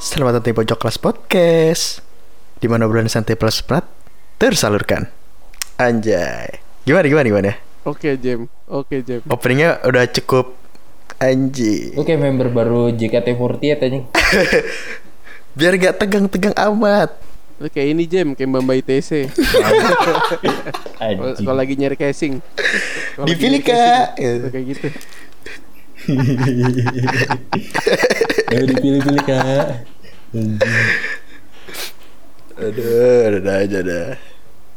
Selamat datang di Pojok Kelas Podcast di mana obrolan santai plus prat tersalurkan. Anjay. Gimana gimana gimana? Oke Jem, oke Jem. Openingnya udah cukup Anjing Lu kayak member baru JKT48 anjing. Biar gak tegang-tegang amat Lu kayak ini Jem, kayak Mbak Mbak ITC. Kalau lagi nyari casing. Dipilih kak Kayak gitu. Ayo dipilih-pilih kak. Aduh udah aja dah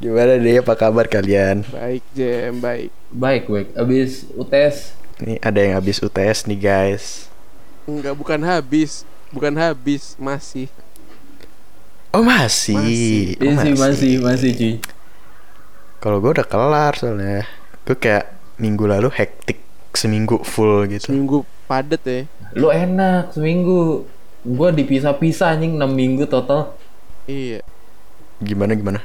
Gimana deh apa kabar kalian Baik Jem, baik. Baik, baik. Abis UTS. Nih ada yang habis UTS nih guys Enggak bukan habis, bukan habis, masih. Oh masih, Masih. Oh, Iya sih masih masih cuy. Kalau gue udah kelar soalnya Gue kayak minggu lalu hektik seminggu full gitu Seminggu padet ya. Lu enak seminggu. Gua dipisah-pisah anjing 6 minggu total. Iya. Gimana gimana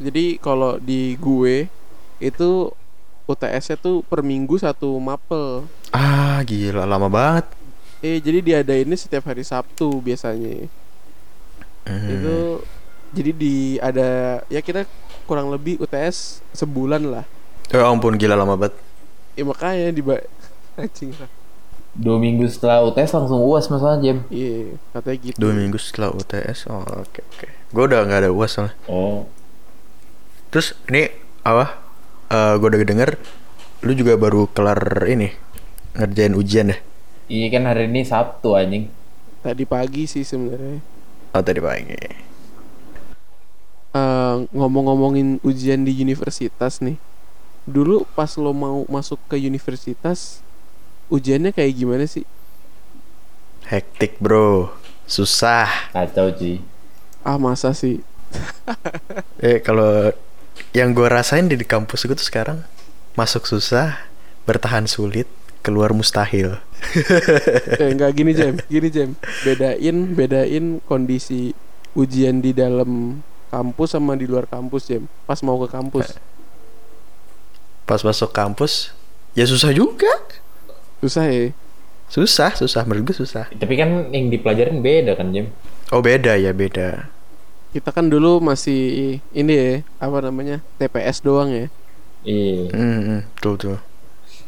Jadi kalau di gue itu UTS-nya tuh per minggu satu mapel. Ah gila lama banget Eh jadi diadainnya setiap hari Sabtu biasanya. Hmm. Itu jadi di ada ya kita kurang lebih UTS sebulan lah. Ya ampun gila lama banget Ya makanya di anjing lah. Dua minggu setelah UTS langsung uas masalah jam. Iya, katanya gitu. Dua minggu setelah UTS Oh oke oke Gue udah gak ada uas soalnya Oh. Terus ini apa Eh Gue udah denger Lu juga baru kelar ini Ngerjain ujian ya Iya kan hari ini Sabtu anjing. Tadi pagi sih sebenarnya. Oh tadi pagi Eh, ngomong-ngomongin ujian di universitas nih. Dulu pas lo mau masuk ke universitas, ujiannya kayak gimana sih? Hektik bro Susah Kacau cuy. Ah masa sih? Eh kalau Yang gue rasain di, di kampus gue tuh sekarang Masuk susah Bertahan sulit Keluar mustahil eh enggak gini Jam, gini Jam. Bedain, bedain kondisi ujian di dalam kampus sama di luar kampus Jam. Pas mau ke kampus. Pas masuk kampus Ya susah juga Susah ya? Susah susah Menurut gue susah Tapi kan yang dipelajarin beda kan jam. Oh beda ya beda Kita kan dulu masih ini ya, apa namanya? TPS doang ya. Iya. Hmm, hmm, betul tuh.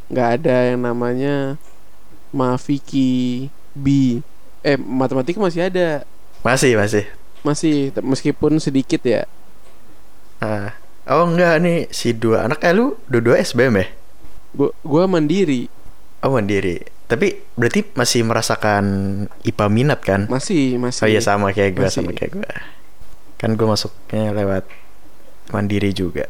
Nggak ada yang namanya Mafiki B eh matematika masih ada Masih masih. masih meskipun sedikit ya Ah. Oh enggak nih si dua anak eh lu dua-dua SBM ya? gua gua mandiri Oh mandiri. Tapi berarti masih merasakan IPA minat kan? masih masih Oh iya sama kayak gue Masih. sama kayak gue. Kan gue masuknya lewat mandiri juga.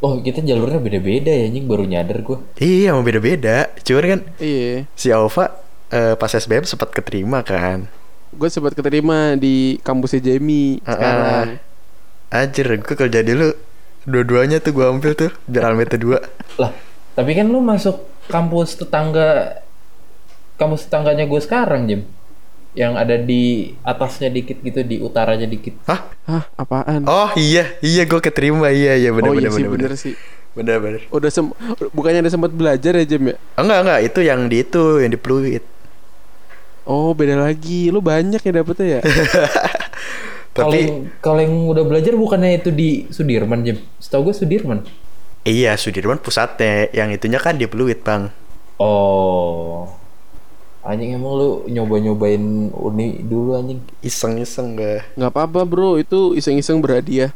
Oh kita jalurnya beda-beda ya anjing baru nyadar gua. Iya mau beda-beda. Cuman kan iya si Alfa eh, pas SBM sempat keterima kan. gue sempat keterima di kampusnya Jamie Ah, sekarang Anjir gue kalau jadi lu dua-duanya tuh gue ambil tuh biar Almeta dua. Lah, tapi kan lu masuk kampus tetangga kampus tetangganya gue sekarang, Jim. Yang ada di atasnya dikit gitu, di utaranya dikit. Hah? Hah apaan Oh iya iya gue keterima iya iya bener oh bener iya sih bener, bener bener. sih Bener bener. udah sem bukannya ada sempat belajar ya Jam ya enggak enggak itu yang di itu yang di Pluit. oh beda lagi lu banyak ya dapetnya ya Kalau Tapi yang, kalau yang udah belajar bukannya itu di Sudirman, Jim? Setahu gue Sudirman. iya Sudirman pusatnya, yang itunya kan di Pluit bang. Oh. Anjing emang lu nyoba-nyobain uni dulu anjing. Iseng-iseng gue. nggak apa-apa bro itu iseng-iseng berhadiah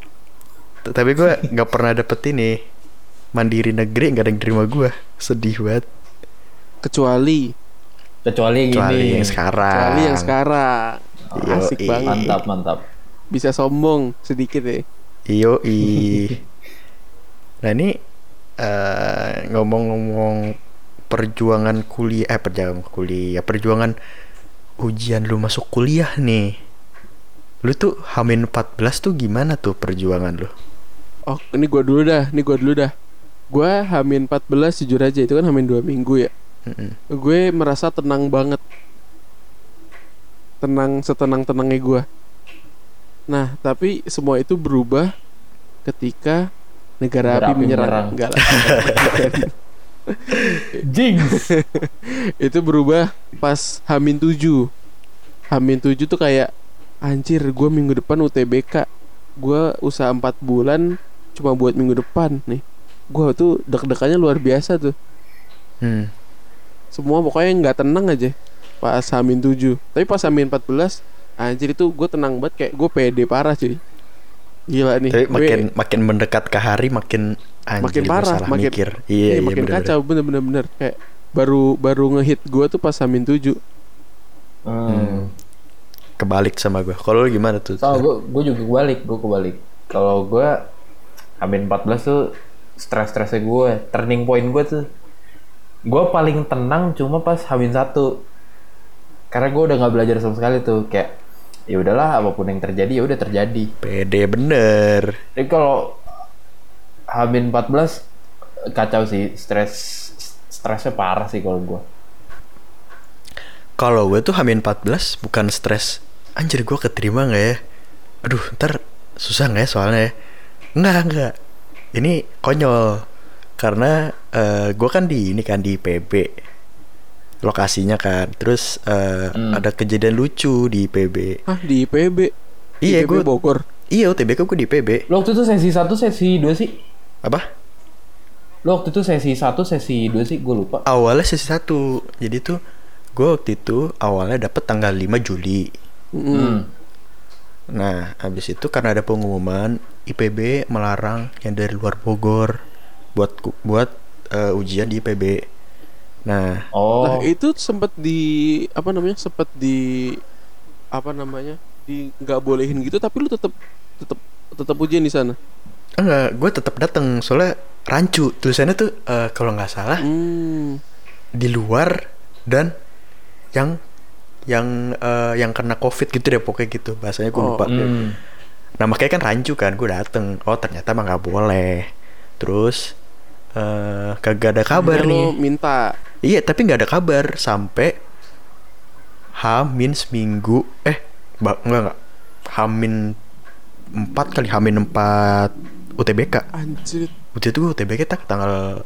T- Tapi gue nggak pernah dapet ini mandiri negeri nggak ada yang terima gue. Sedih banget. kecuali Kecuali yang Kecuali ini. yang sekarang. kecuali yang sekarang Yoi. asik banget Mantap, mantap. bisa sombong sedikit ya Iyo Nah ini eh, ngomong-ngomong perjuangan kuliah, eh perjuangan kuliah, perjuangan ujian lu masuk kuliah nih. Lu tuh Hamin 14 tuh gimana tuh perjuangan lu? Oh, ini gua dulu dah, ini gua dulu dah. Gua Hamin 14 jujur aja itu kan Hamin 2 minggu ya. Mm-mm. Gue merasa tenang banget. Tenang setenang-tenangnya gua. Nah, tapi semua itu berubah ketika negara, Negara api api menyerang. menyerang. Enggak lah. Jinx. itu berubah pas Hamin 7 Hamin 7 tuh kayak Anjir gue minggu depan UTBK Gue usaha 4 bulan Cuma buat minggu depan nih. Gue tuh deg-degannya luar biasa tuh. Hmm. Semua pokoknya nggak tenang aja Pas Hamin 7 Tapi pas Hamin 14 Anjir itu gue tenang banget Kayak gue pede parah cuy Gila nih Tapi Gue- makin makin mendekat ke hari makin anjir makin gua parah, salah makin mikir. Iya, Iya, iya makin kacau bener-bener bener. kayak baru baru ngehit gua tuh pas Hamin 7 Hmm. Kebalik sama gue. Kalau lu gimana tuh? Soalnya gue gue juga kebalik, gue kebalik. Kalau gue Amin 14 tuh stres-stresnya gue, turning point gue tuh gue paling tenang cuma pas Hamin satu karena gue udah nggak belajar sama sekali tuh kayak ya udahlah apa pun yang terjadi ya udah terjadi Pede bener. jadi kalau Hamin 14 kacau sih stres stresnya parah sih kalau gue Kalau gue tuh Hamin 14 bukan stres. Anjir gue keterima nggak ya? Aduh, ntar susah nggak ya soalnya ya? Nggak, nggak. Ini konyol. Karena eh gue kan di ini kan di PB lokasinya kan. Terus eh, Hmm. ada kejadian lucu di PB. Hah di IPB Iya, IPB gue Bogor Iya, UTBK gue di PB. lo waktu itu sesi 1 sesi 2 sih Apa? lo waktu itu sesi 1 sesi 2 sih gue lupa Awalnya sesi satu. Jadi tuh gue waktu itu awalnya dapet tanggal 5 Juli. Hmm. Nah, habis itu karena ada pengumuman IPB melarang yang dari luar Bogor buat buat eh, ujian di IPB. Nah, oh Nah itu sempet di apa namanya sempet di apa namanya di nggak bolehin gitu tapi lu tetap tetap tetap ujian di sana. enggak, gue tetap datang soalnya rancu tulisannya tuh eh, kalau nggak salah Hmm. di luar dan yang yang eh, yang kena covid gitu deh pokoknya gitu bahasanya gue Oh, lupa. Hmm. Nah makanya kan rancu kan gue dateng Oh ternyata mah nggak boleh Terus eh kagak ada kabar Akhirnya nih lu minta. Iya tapi nggak ada kabar Sampai Hamin seminggu Eh enggak enggak Hamin empat kali Hamin empat UTBK Anjir. Waktu itu gue UTBK tak tanggal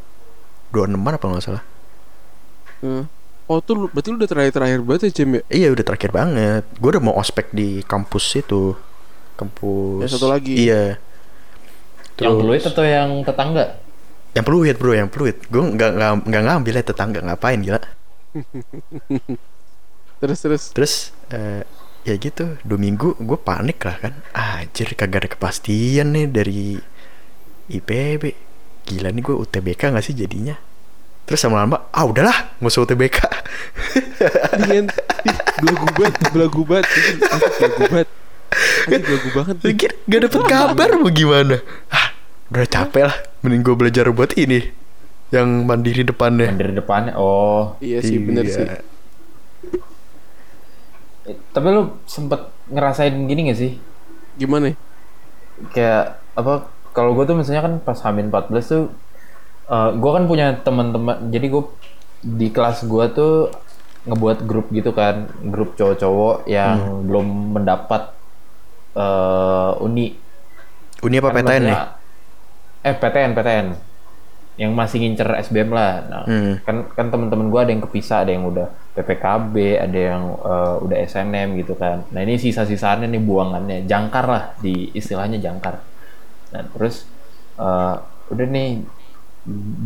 26 apa nggak salah Eh. Oh tuh berarti lu udah terakhir-terakhir banget ya Jem ya? Iya udah terakhir banget Gue udah mau ospek di kampus itu Kampus Yang satu lagi. Iya yang Terus- peluit atau yang tetangga Yang peluit bro, yang peluit. Gue nggak nggak ngambil ya tetangga ngapain gila. Terus terus. Terus eh, ya gitu, dua minggu gue panik lah kan. Anjir kagak ada kepastian nih dari IPB. Gila nih gue UTBK nggak sih jadinya? Terus lama-lama, ah udahlah, nggak usah UTBK. Dengan belagu banget, belagu banget, belagu banget. Belagu banget. gak dapet kabar mau gimana? Ah, udah capek lah. Mending gue belajar buat ini, yang mandiri depannya. Yang dari depannya oh Iya sih, bener Iya. sih. Eh, tapi lu sempet ngerasain gini gak sih Gimana? ya? kayak apa kalau gue tuh misalnya kan pas Hamin 14 tuh eh gue kan punya teman-teman jadi gue di kelas gue tuh ngebuat grup gitu kan grup cowok-cowok yang belum mendapat eh uni Uni apa Kan PTN nih? Eh PTN PTN yang masih ngincer SBM lah. Nah, Hmm. kan kan teman-teman gue ada yang kepisah ada yang udah PPKB ada yang eh, udah SNM gitu kan. Nah ini sisa-sisaannya nih buangannya. Jangkar lah di istilahnya jangkar. Nah terus eh, udah nih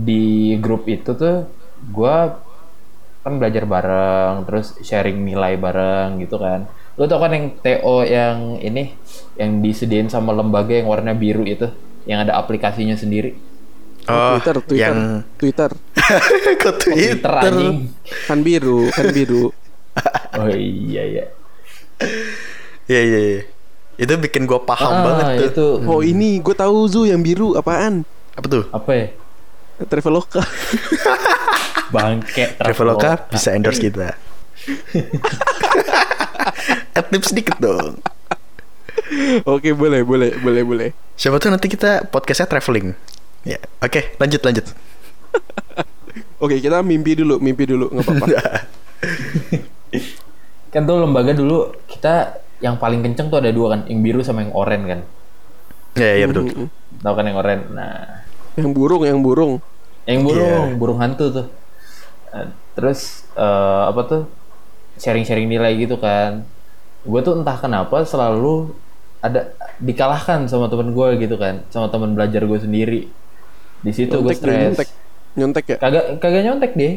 di grup itu tuh gue kan belajar bareng terus sharing nilai bareng gitu kan. Lo tau kan yang TO yang ini yang disediain sama lembaga yang warna biru itu yang ada aplikasinya sendiri Oh, Twitter, Twitter, yang Twitter. ke Twitter. Twitter anjing Kan biru, kan biru. oh iya iya Iya iya iya. Itu bikin gua paham Ah, banget tuh. itu Oh ini gue tahu Zu yang biru apaan? Apa tuh? apa ya Traveloka. bangke Traveloka bisa endorse kita. Adlib sedikit dong. Oke boleh boleh boleh boleh. Siapa tuh nanti kita podcastnya traveling. Ya, oke, lanjut lanjut. Oke kita mimpi dulu mimpi dulu nggak apa-apa. kan tuh lembaga dulu kita yang paling kenceng tuh ada dua kan, yang biru sama yang oranye kan. Ya, ya betul. Tahu kan yang oranye. Nah, Yang burung, yang burung. yang burung, Iya. burung hantu tuh. Nah, terus eh, apa tuh? Sharing-sharing nilai gitu kan. Gue tuh entah kenapa selalu ada dikalahkan sama temen gue gitu kan, sama teman belajar gue sendiri. Di situ gue stres. nyontek. Nyontek ya? Kagak kagak nyontek deh.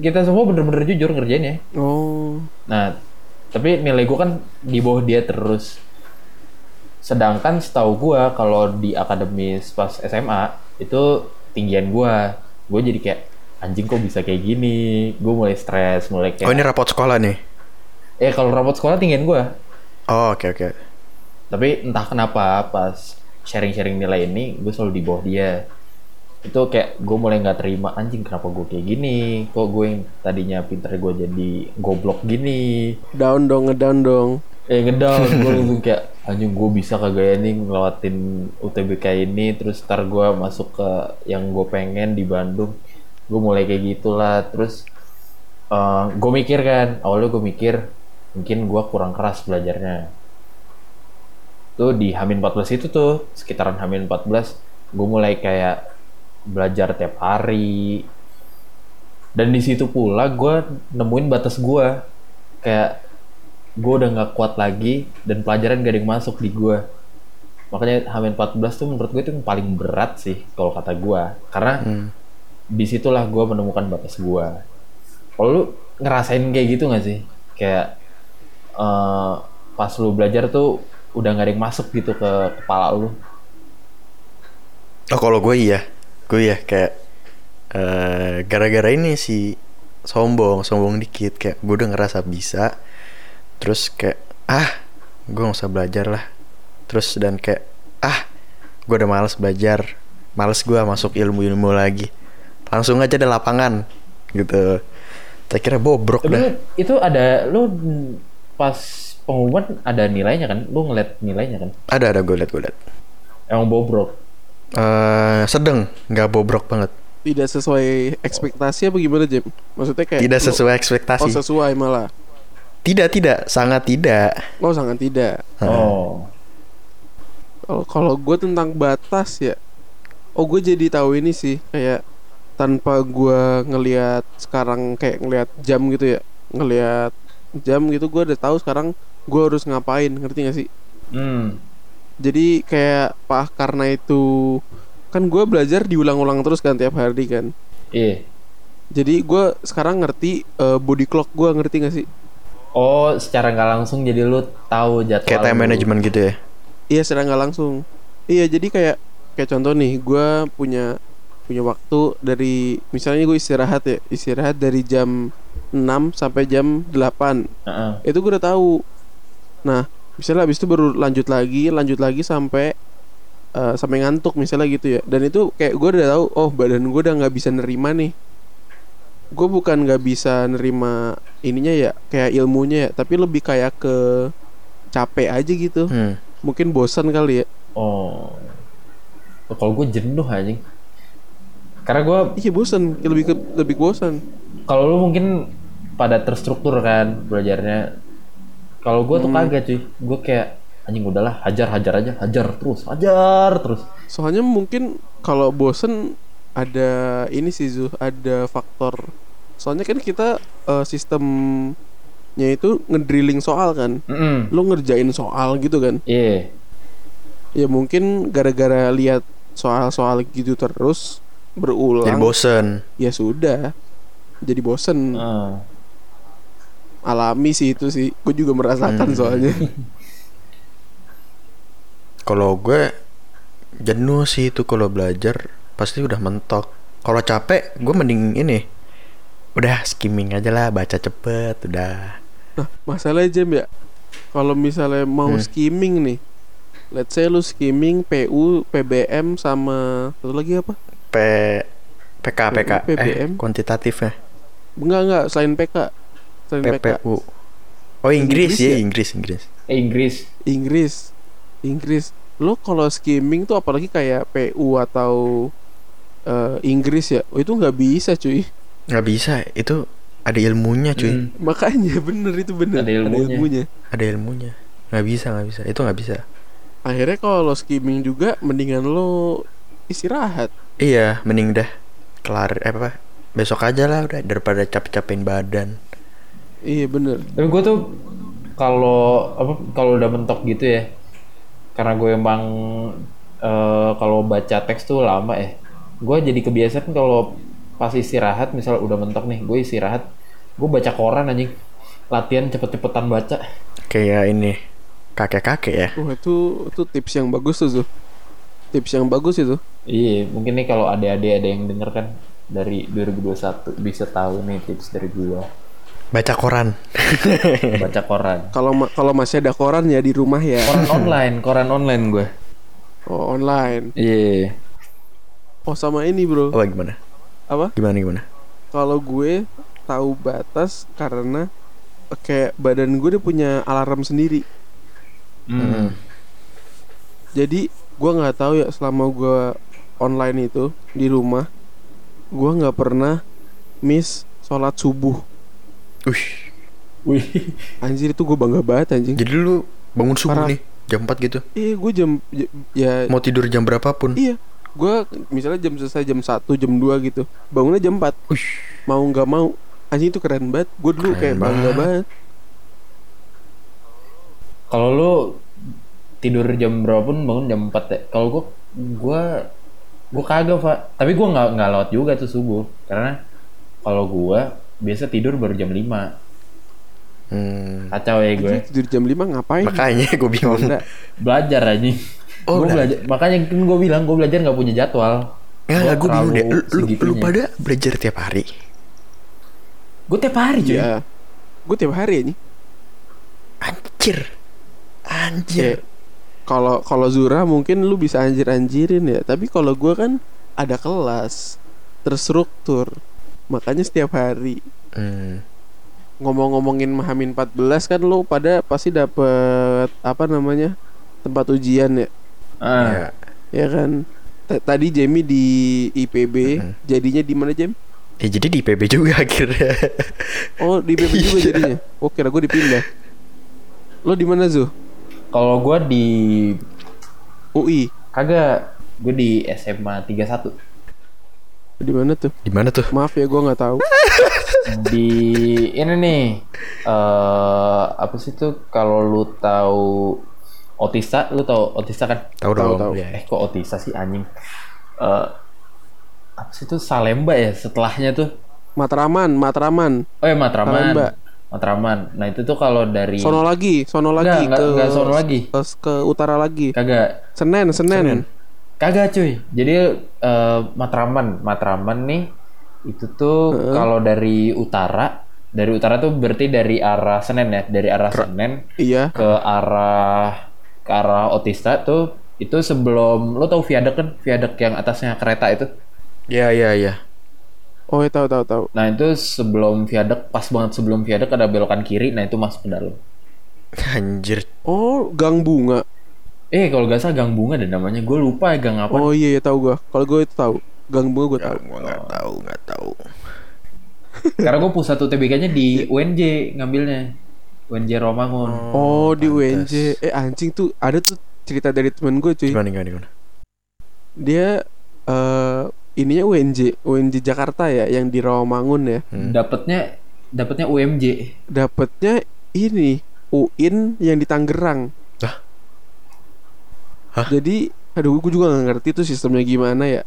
Kita semua bener-bener jujur ngerjainnya. Oh. Nah, tapi nilai gue kan di bawah dia terus. Sedangkan setahu gue kalau di akademis pas SMA itu tinggian gue, gue jadi kayak anjing kok bisa kayak gini. Gue mulai stres, mulai kayak. Oh ini rapot sekolah nih. Eh kalau rapot sekolah tinggian gue. Oh oke oke. Tapi entah kenapa pas sharing-sharing nilai ini gue selalu di bawah dia. Itu kayak gue mulai nggak terima anjing kenapa gue kayak gini. Kok gue yang tadinya pinter gue jadi goblok gini. Down dong, ngedown dong. eh ngedown gue langsung kayak anjing gue bisa kagak ya nih ngelewatin UTBK ini terus ntar gue masuk ke yang gue pengen di Bandung gue mulai kayak gitulah terus gue mikir kan awalnya gue mikir mungkin gue kurang keras belajarnya. Tuh di Hamin 14 itu tuh sekitaran Hamin 14 gue mulai kayak belajar tiap hari. Dan di situ pula gue nemuin batas gue kayak gue udah nggak kuat lagi dan pelajaran gak ada yang masuk di gue makanya Hamin 14 tuh menurut gue itu yang paling berat sih kalau kata gue karena di situlah gue menemukan batas gue kalau lu ngerasain kayak gitu gak sih? Kayak eh, pas lu belajar tuh udah gak ada yang masuk gitu ke kepala lu. Oh kalau gue iya, gue iya kayak eh gara-gara ini sih sombong, sombong dikit. Kayak gue udah ngerasa bisa, terus kayak ah gue nggak usah belajar lah, terus dan kayak ah gue udah males belajar, males gue masuk ilmu-ilmu lagi, langsung aja ada lapangan gitu, saya kira bobrok tapi dah. itu ada lu pas pengumuman ada nilainya kan? Lu ngeliat nilainya kan? Ada ada gue liat gue liat, emang bobrok? Eh sedang nggak bobrok banget, Tidak sesuai ekspektasi apa gimana, Jem? Maksudnya kayak tidak sesuai Oh, ekspektasi, sesuai malah. tidak tidak. Sangat tidak. Oh, sangat tidak. oh. Kalau kalau gue tentang batas ya, oh gue jadi tahu ini sih kayak tanpa gue ngelihat sekarang kayak ngelihat jam gitu ya, ngelihat jam gitu gue udah tahu sekarang gue harus ngapain, ngerti gak sih? hmm Jadi kayak pak karena itu kan gue belajar diulang-ulang terus kan tiap hari kan. iya Jadi gue sekarang ngerti eh, body clock gue ngerti gak sih? Oh, secara nggak langsung jadi lu tahu jadwal Kayak time management gitu ya. Iya secara nggak langsung. Iya jadi kayak kayak contoh nih, gue punya punya waktu dari misalnya gue istirahat ya, istirahat dari jam 6 sampai jam 8 Heeh. Itu gue udah tahu. Nah, misalnya habis itu baru lanjut lagi, lanjut lagi sampai eh, sampai ngantuk misalnya gitu ya. Dan itu kayak gue udah tahu, oh badan gue udah nggak bisa nerima nih. Gue bukan nggak bisa nerima ininya ya, kayak ilmunya ya, tapi lebih kayak ke capek aja gitu. Hmm. Mungkin bosan kali ya. Oh. Oh, Kalau gue jenuh anjing. Karena gue Iya bosan, lebih ke lebih bosan. kalau lu mungkin pada terstruktur kan belajarnya. Kalau gue tuh Hmm. kagak cuy. Gue kayak anjing udahlah hajar hajar aja, hajar terus, hajar terus. Soalnya mungkin kalau bosan ada ini sih Zuh, ada faktor. Soalnya kan kita eh, sistemnya itu ngedrilling soal kan. Mm Lu ngerjain soal gitu kan. Iya. Ya mungkin gara-gara lihat soal-soal gitu terus berulang. Jadi bosen. ya sudah. Jadi bosen. Heeh. Alami sih itu sih. Gue juga merasakan Hmm. soalnya. Kalau gue jenuh sih itu kalau belajar pasti udah mentok. Kalau capek gue mending ini. Udah skimming aja lah, baca cepet, udah. Nah, masalah jam ya. Kalau misalnya mau Hmm. skimming nih. Let's say lu skimming PU, PBM sama satu lagi apa? P PK PK eh PBM. kuantitatifnya Enggak enggak selain PK. Selain PK. PPU. Oh Inggris, Inggris ya, ya? Inggris Inggris. Eh, Inggris. Inggris. Inggris. Lo kalau skimming tuh apalagi kayak PU atau eh, Inggris ya. Oh, itu nggak bisa cuy. Nggak bisa, itu ada ilmunya cuy. Mm. Makanya bener itu bener. Ada ilmunya. ilmunya. Ada ilmunya. nggak bisa nggak bisa itu nggak bisa akhirnya kalau lo skimming juga mendingan lo istirahat iya mending dah kelar eh apa besok aja lah udah daripada capek-capekin badan. Iya bener. Tapi gue tuh kalau apa kalau udah mentok gitu ya, karena gue emang eh, kalau baca teks tuh lama ya, gue jadi kebiasaan kalau pas istirahat misal udah mentok nih, gue istirahat, gue baca koran anjing, latihan cepet-cepetan baca. kayak ini kakek-kakek ya. Wah itu itu tips yang bagus tuh Zuh. tips yang bagus itu Iya, mungkin nih kalau adik-adik ada yang denger kan dari 2021 bisa tahu nih tips dari gue baca koran. Baca koran. kalau ma- kalau masih ada koran ya di rumah ya. Koran online, koran online gue. oh online? Iya. oh sama ini bro. Apa gimana? Apa? Gimana gimana? Kalau gue tahu batas karena kayak badan gue udah punya alarm sendiri. Hmm. jadi gue nggak tahu ya selama gue online itu di rumah gue nggak pernah miss sholat subuh. Ush, Wih. anjir itu gue bangga banget anjing. Jadi lu bangun subuh Parah. nih jam 4 gitu? Iya gue jam ya. Mau tidur jam berapapun? Iya. Gue misalnya jam selesai jam 1 jam 2 gitu bangunnya jam 4 Ush, mau nggak mau anjing itu keren banget. Gue dulu Keren kayak bangga banget. banget. Kalau lu tidur jam berapa pun bangun jam 4 ya. Kalau gua gua gua kagak, Pak. Tapi gua nggak nggak lewat juga tuh subuh. Karena kalau gua biasa tidur baru jam 5. hmm, Kacau ya gue. Tidur jam 5 ngapain makanya gue bingung Enggak. Belajar aja. Oh, gua udah. belajar. Makanya kan gua bilang gua belajar nggak punya jadwal. Nggak, gue bingung deh. Lu, lu, pada belajar tiap hari? Gua tiap hari cuy. Iya. Gue tiap hari ini. Anjir. Anjir. Kalau kalau Zura mungkin lu bisa anjir-anjirin ya, tapi kalau gua kan ada kelas terstruktur. Makanya setiap hari Hmm. ngomong-ngomongin Mahamin 14 kan lu pada pasti dapet apa namanya? tempat ujian ya. Ah, Ya. Ya kan? T- Tadi Jamie di IPB, Mhm. jadinya di mana Jam? Ya jadi di IPB juga akhirnya. Oh di IPB juga Iya. jadinya. Oh kira gue dipindah. Lo di mana Zuh? Kalau gua di UI. kagak gue di SMA 31 Di mana tuh? Di mana tuh? Maaf ya gue nggak tahu. di ini nih eh apa sih tuh kalau lu tahu Otista lu tahu Otista kan Tahu Tahu, dong. tahu. Ya. eh kok Otista sih anjing eh apa sih tuh Salemba ya setelahnya tuh Matraman, Matraman. oh ya Matraman Salemba. Matraman nah itu tuh kalau dari Sono lagi, sono lagi Nggak, ke nggak- nggak sono lagi. ke, ke utara lagi. kagak Senen, Senen. Senen. Kagak cuy. Jadi eh, Matraman, Matraman nih itu tuh Heeh. kalau dari utara, dari utara tuh berarti dari arah Senen ya, dari arah Senen Iya. ke arah ke arah Otista tuh itu sebelum lo tau viaduk kan, viaduk yang atasnya kereta itu. Ya ya ya. Oh, ya tahu tahu tahu. Nah itu sebelum viaduk, pas banget sebelum viaduk ada belokan kiri, nah itu masuk ke dalam. Anjir. Oh, Gang Bunga. Eh kalau gak salah Gang Bunga deh namanya, gue lupa ya gang apa. Oh iya, ya tahu gua. Kalau gue itu tahu. Gang Bunga gue tahu. gua nggak tahu, nggak tahu. Karena gue pusat UTBK-nya di UNJ ngambilnya, UNJ Romangun. Oh, di pantes. UNJ. Eh anjing tuh ada tuh cerita dari temen gue cuy. Gimana gimana gimana? Dia eh ininya UNJ, UNJ Jakarta ya yang di Rawamangun ya. Hmm. dapatnya dapatnya UMJ Dapatnya ini UIN yang di Tangerang. Hah? Hah? Jadi, aduh, gue juga nggak ngerti tuh sistemnya gimana ya.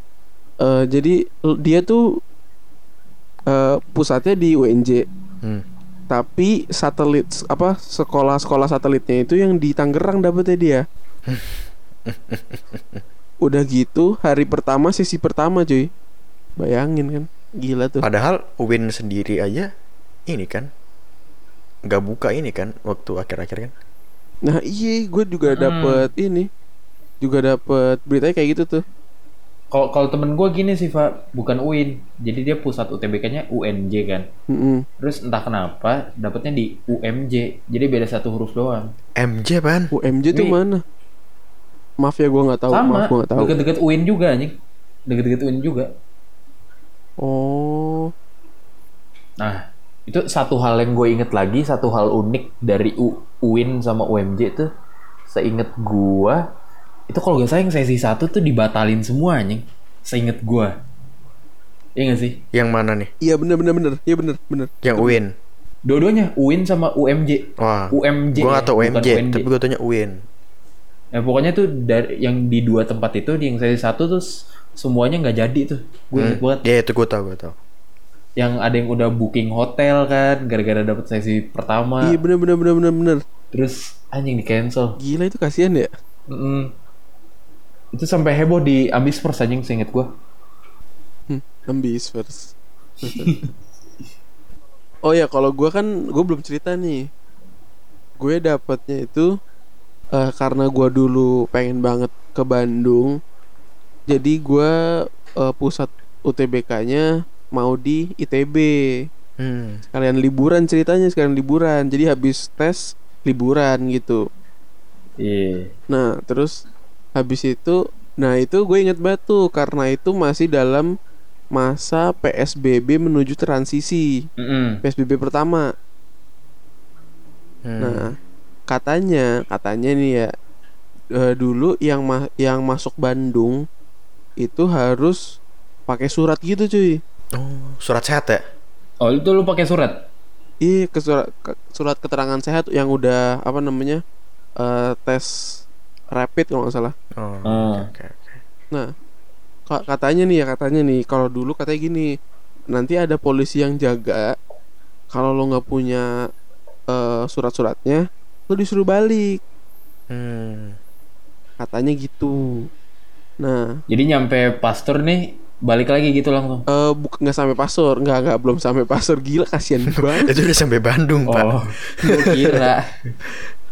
Eh jadi dia tuh eh pusatnya di UNJ, Hmm. tapi satelit apa sekolah-sekolah satelitnya itu yang di Tangerang dapetnya dia. Udah gitu hari pertama sesi pertama cuy. Bayangin kan, gila tuh. Padahal Win sendiri aja ini kan nggak buka ini kan waktu akhir-akhir kan. Nah iya gue juga Hmm. dapet ini Juga dapet beritanya kayak gitu tuh kalau kalau temen gue gini sih Pak bukan UIN jadi dia pusat UTBK-nya UNJ kan Mm-mm. terus entah kenapa dapatnya di UMJ jadi beda satu huruf doang MJ pan. UMJ tuh mana? Maaf ya gue nggak tahu sama Maaf gue nggak tahu deket-deket UIN juga anjing deket-deket UIN juga Oh nah Itu satu hal yang gue inget lagi, satu hal unik dari U UIN sama UMJ tuh, seinget gue, itu kalau gak salah yang sesi satu tuh dibatalin semua anjing. Seinget gue. Iya gak sih? Yang mana nih? Iya bener bener bener. Iya bener bener. Yang UIN. Dua-duanya, UIN sama UMJ. Wah. UMJ. Gua ya, gak tau bukan UMJ, tapi gue tanya UIN. Ya, pokoknya tuh dari yang di dua tempat itu, di yang sesi satu tuh s- semuanya nggak jadi tuh. Gue inget banget. Ya itu gue tau, gue tau. Yang ada yang udah booking hotel kan, gara-gara dapet sesi pertama. Iya bener bener bener bener bener. Terus anjing di cancel. Gila itu kasihan ya. Itu sampai heboh di Ambisverse anjing seinget gue. Hmm, ambis first. oh ya kalau gue kan gue belum cerita nih. Gue dapatnya itu eh, karena gue dulu pengen banget ke Bandung. Jadi gue eh, pusat UTBK-nya mau di ITB. Hmm. Sekalian liburan ceritanya sekalian liburan. Jadi habis tes liburan gitu. Iya. Nah, terus habis itu, nah itu gue inget banget tuh karena itu masih dalam masa PSBB menuju transisi. Mm-mm. PSBB pertama. Hmm. Nah, katanya, katanya nih ya eh, dulu yang ma- yang masuk Bandung itu harus pakai surat gitu cuy. Oh, surat sehat ya? Oh itu lu pakai surat? Iya, ke surat ke- surat keterangan sehat yang udah apa namanya? eh, tes rapid kalau nggak salah. Oh, Ah. oke oke. Nah, ka- katanya nih ya katanya nih kalau dulu katanya gini, nanti ada polisi yang jaga. Kalau lo nggak punya eh, surat-suratnya, lo disuruh balik. Hmm. Katanya gitu. Nah, Jadi nyampe pastor nih balik lagi gitu langsung. eh bukan nggak sampai pasor, nggak nggak belum sampai pasor gila kasihan banget. Itu udah sampai Bandung, Pak. Oh, gue kira.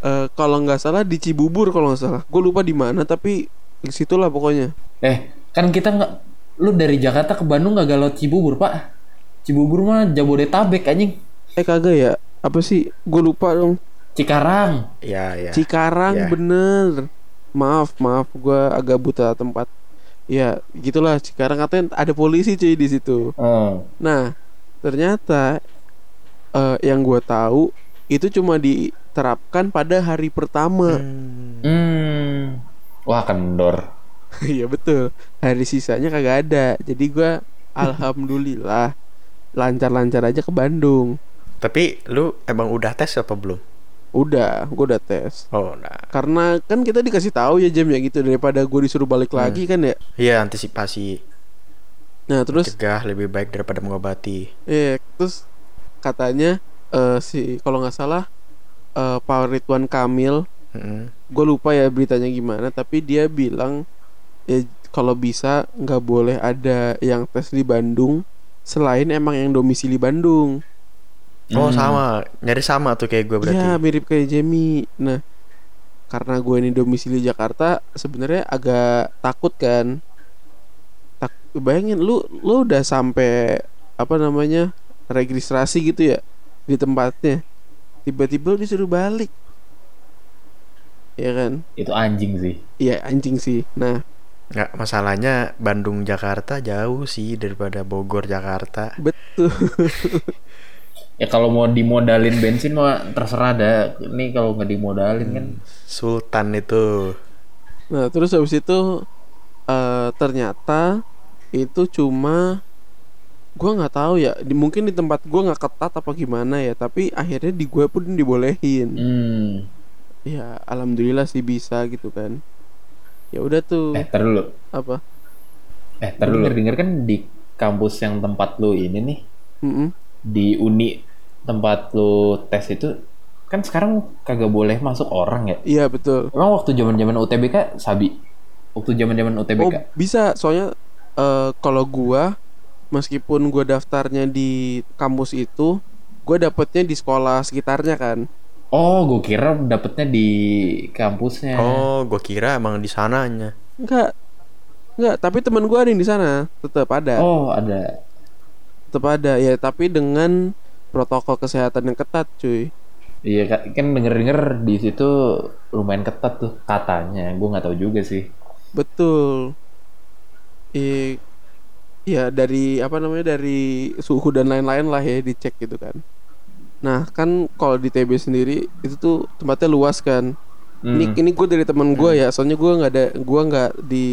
Eh, kalau nggak salah di Cibubur kalau nggak salah, gue lupa di mana tapi di situ lah pokoknya. Eh, kan kita nggak, lu dari Jakarta ke Bandung nggak galot Cibubur pak? Cibubur mah Jabodetabek anjing. Eh kagak ya? Apa sih? Gue lupa dong. Cikarang. Ya, ya. Cikarang Ya. bener. Maaf, maaf, gue agak buta tempat. Ya, gitulah. Cikarang katanya ada polisi cuy di situ. Oh. Nah, ternyata eh, yang gue tahu itu cuma diterapkan pada hari pertama. Hmm. Hmm. Wah kendor. Iya betul. Hari sisanya kagak ada. Jadi gue alhamdulillah lancar-lancar aja ke Bandung. Tapi lu emang udah tes apa belum? Udah, gue udah tes. Oh, nah. Karena kan kita dikasih tahu ya jam ya gitu daripada gue disuruh balik lagi kan ya. Iya, antisipasi. Nah terus Cegah lebih baik daripada mengobati. Iya, terus katanya eh si kalau nggak salah eh Pak Ridwan Kamil, Mm-mm. gue lupa ya beritanya gimana, tapi dia bilang ya kalau bisa nggak boleh ada yang tes di Bandung selain emang yang domisili Bandung. Oh, Hmm. sama. Nyari sama tuh kayak gue berarti. Iya mirip kayak Jamie. Nah karena gue ini domisili Jakarta, sebenarnya agak takut kan. Tak bayangin lu lu udah sampai apa namanya registrasi gitu ya di tempatnya, tiba-tiba lu disuruh balik, ya kan? Itu anjing sih. Iya anjing sih. Nah Nggak, masalahnya Bandung Jakarta jauh sih daripada Bogor Jakarta. betul. Ya kalau mau dimodalin bensin mah terserah dah. Ini kalau nggak dimodalin kan. Sultan itu. Nah terus habis itu eh ternyata itu cuma gua nggak tahu ya. Di, mungkin di tempat gua nggak ketat apa gimana ya. Tapi akhirnya di gue pun dibolehin. Hmm. Ya alhamdulillah sih bisa gitu kan. Ya udah tuh Eh, tar dulu. apa? Eh, tar dulu. Denger kan di kampus yang tempat lu ini nih, Mm-mm. di uni tempat lu tes itu kan sekarang kagak boleh masuk orang ya. Iya betul. Emang waktu zaman-zaman UTBK sabi. Waktu zaman-zaman Oh UTBK. bisa soalnya eh kalau gua meskipun gua daftarnya di kampus itu, gua dapetnya di sekolah sekitarnya kan. Oh, gue kira dapetnya di kampusnya. Oh, gue kira emang di sananya. Enggak. Enggak, tapi teman gua ada yang di sana, tetap ada. Oh, ada. Tetap ada ya, tapi dengan protokol kesehatan yang ketat, cuy. Iya ka- kan denger-denger di situ lumayan ketat tuh katanya. Gue nggak tahu juga sih. Betul. I ya dari apa namanya dari suhu dan lain-lain lah ya dicek gitu kan. Nah kan kalau di TB sendiri itu tuh tempatnya luas kan. Hmm. Ini ini gue dari teman gue ya, soalnya gue nggak ada gue nggak di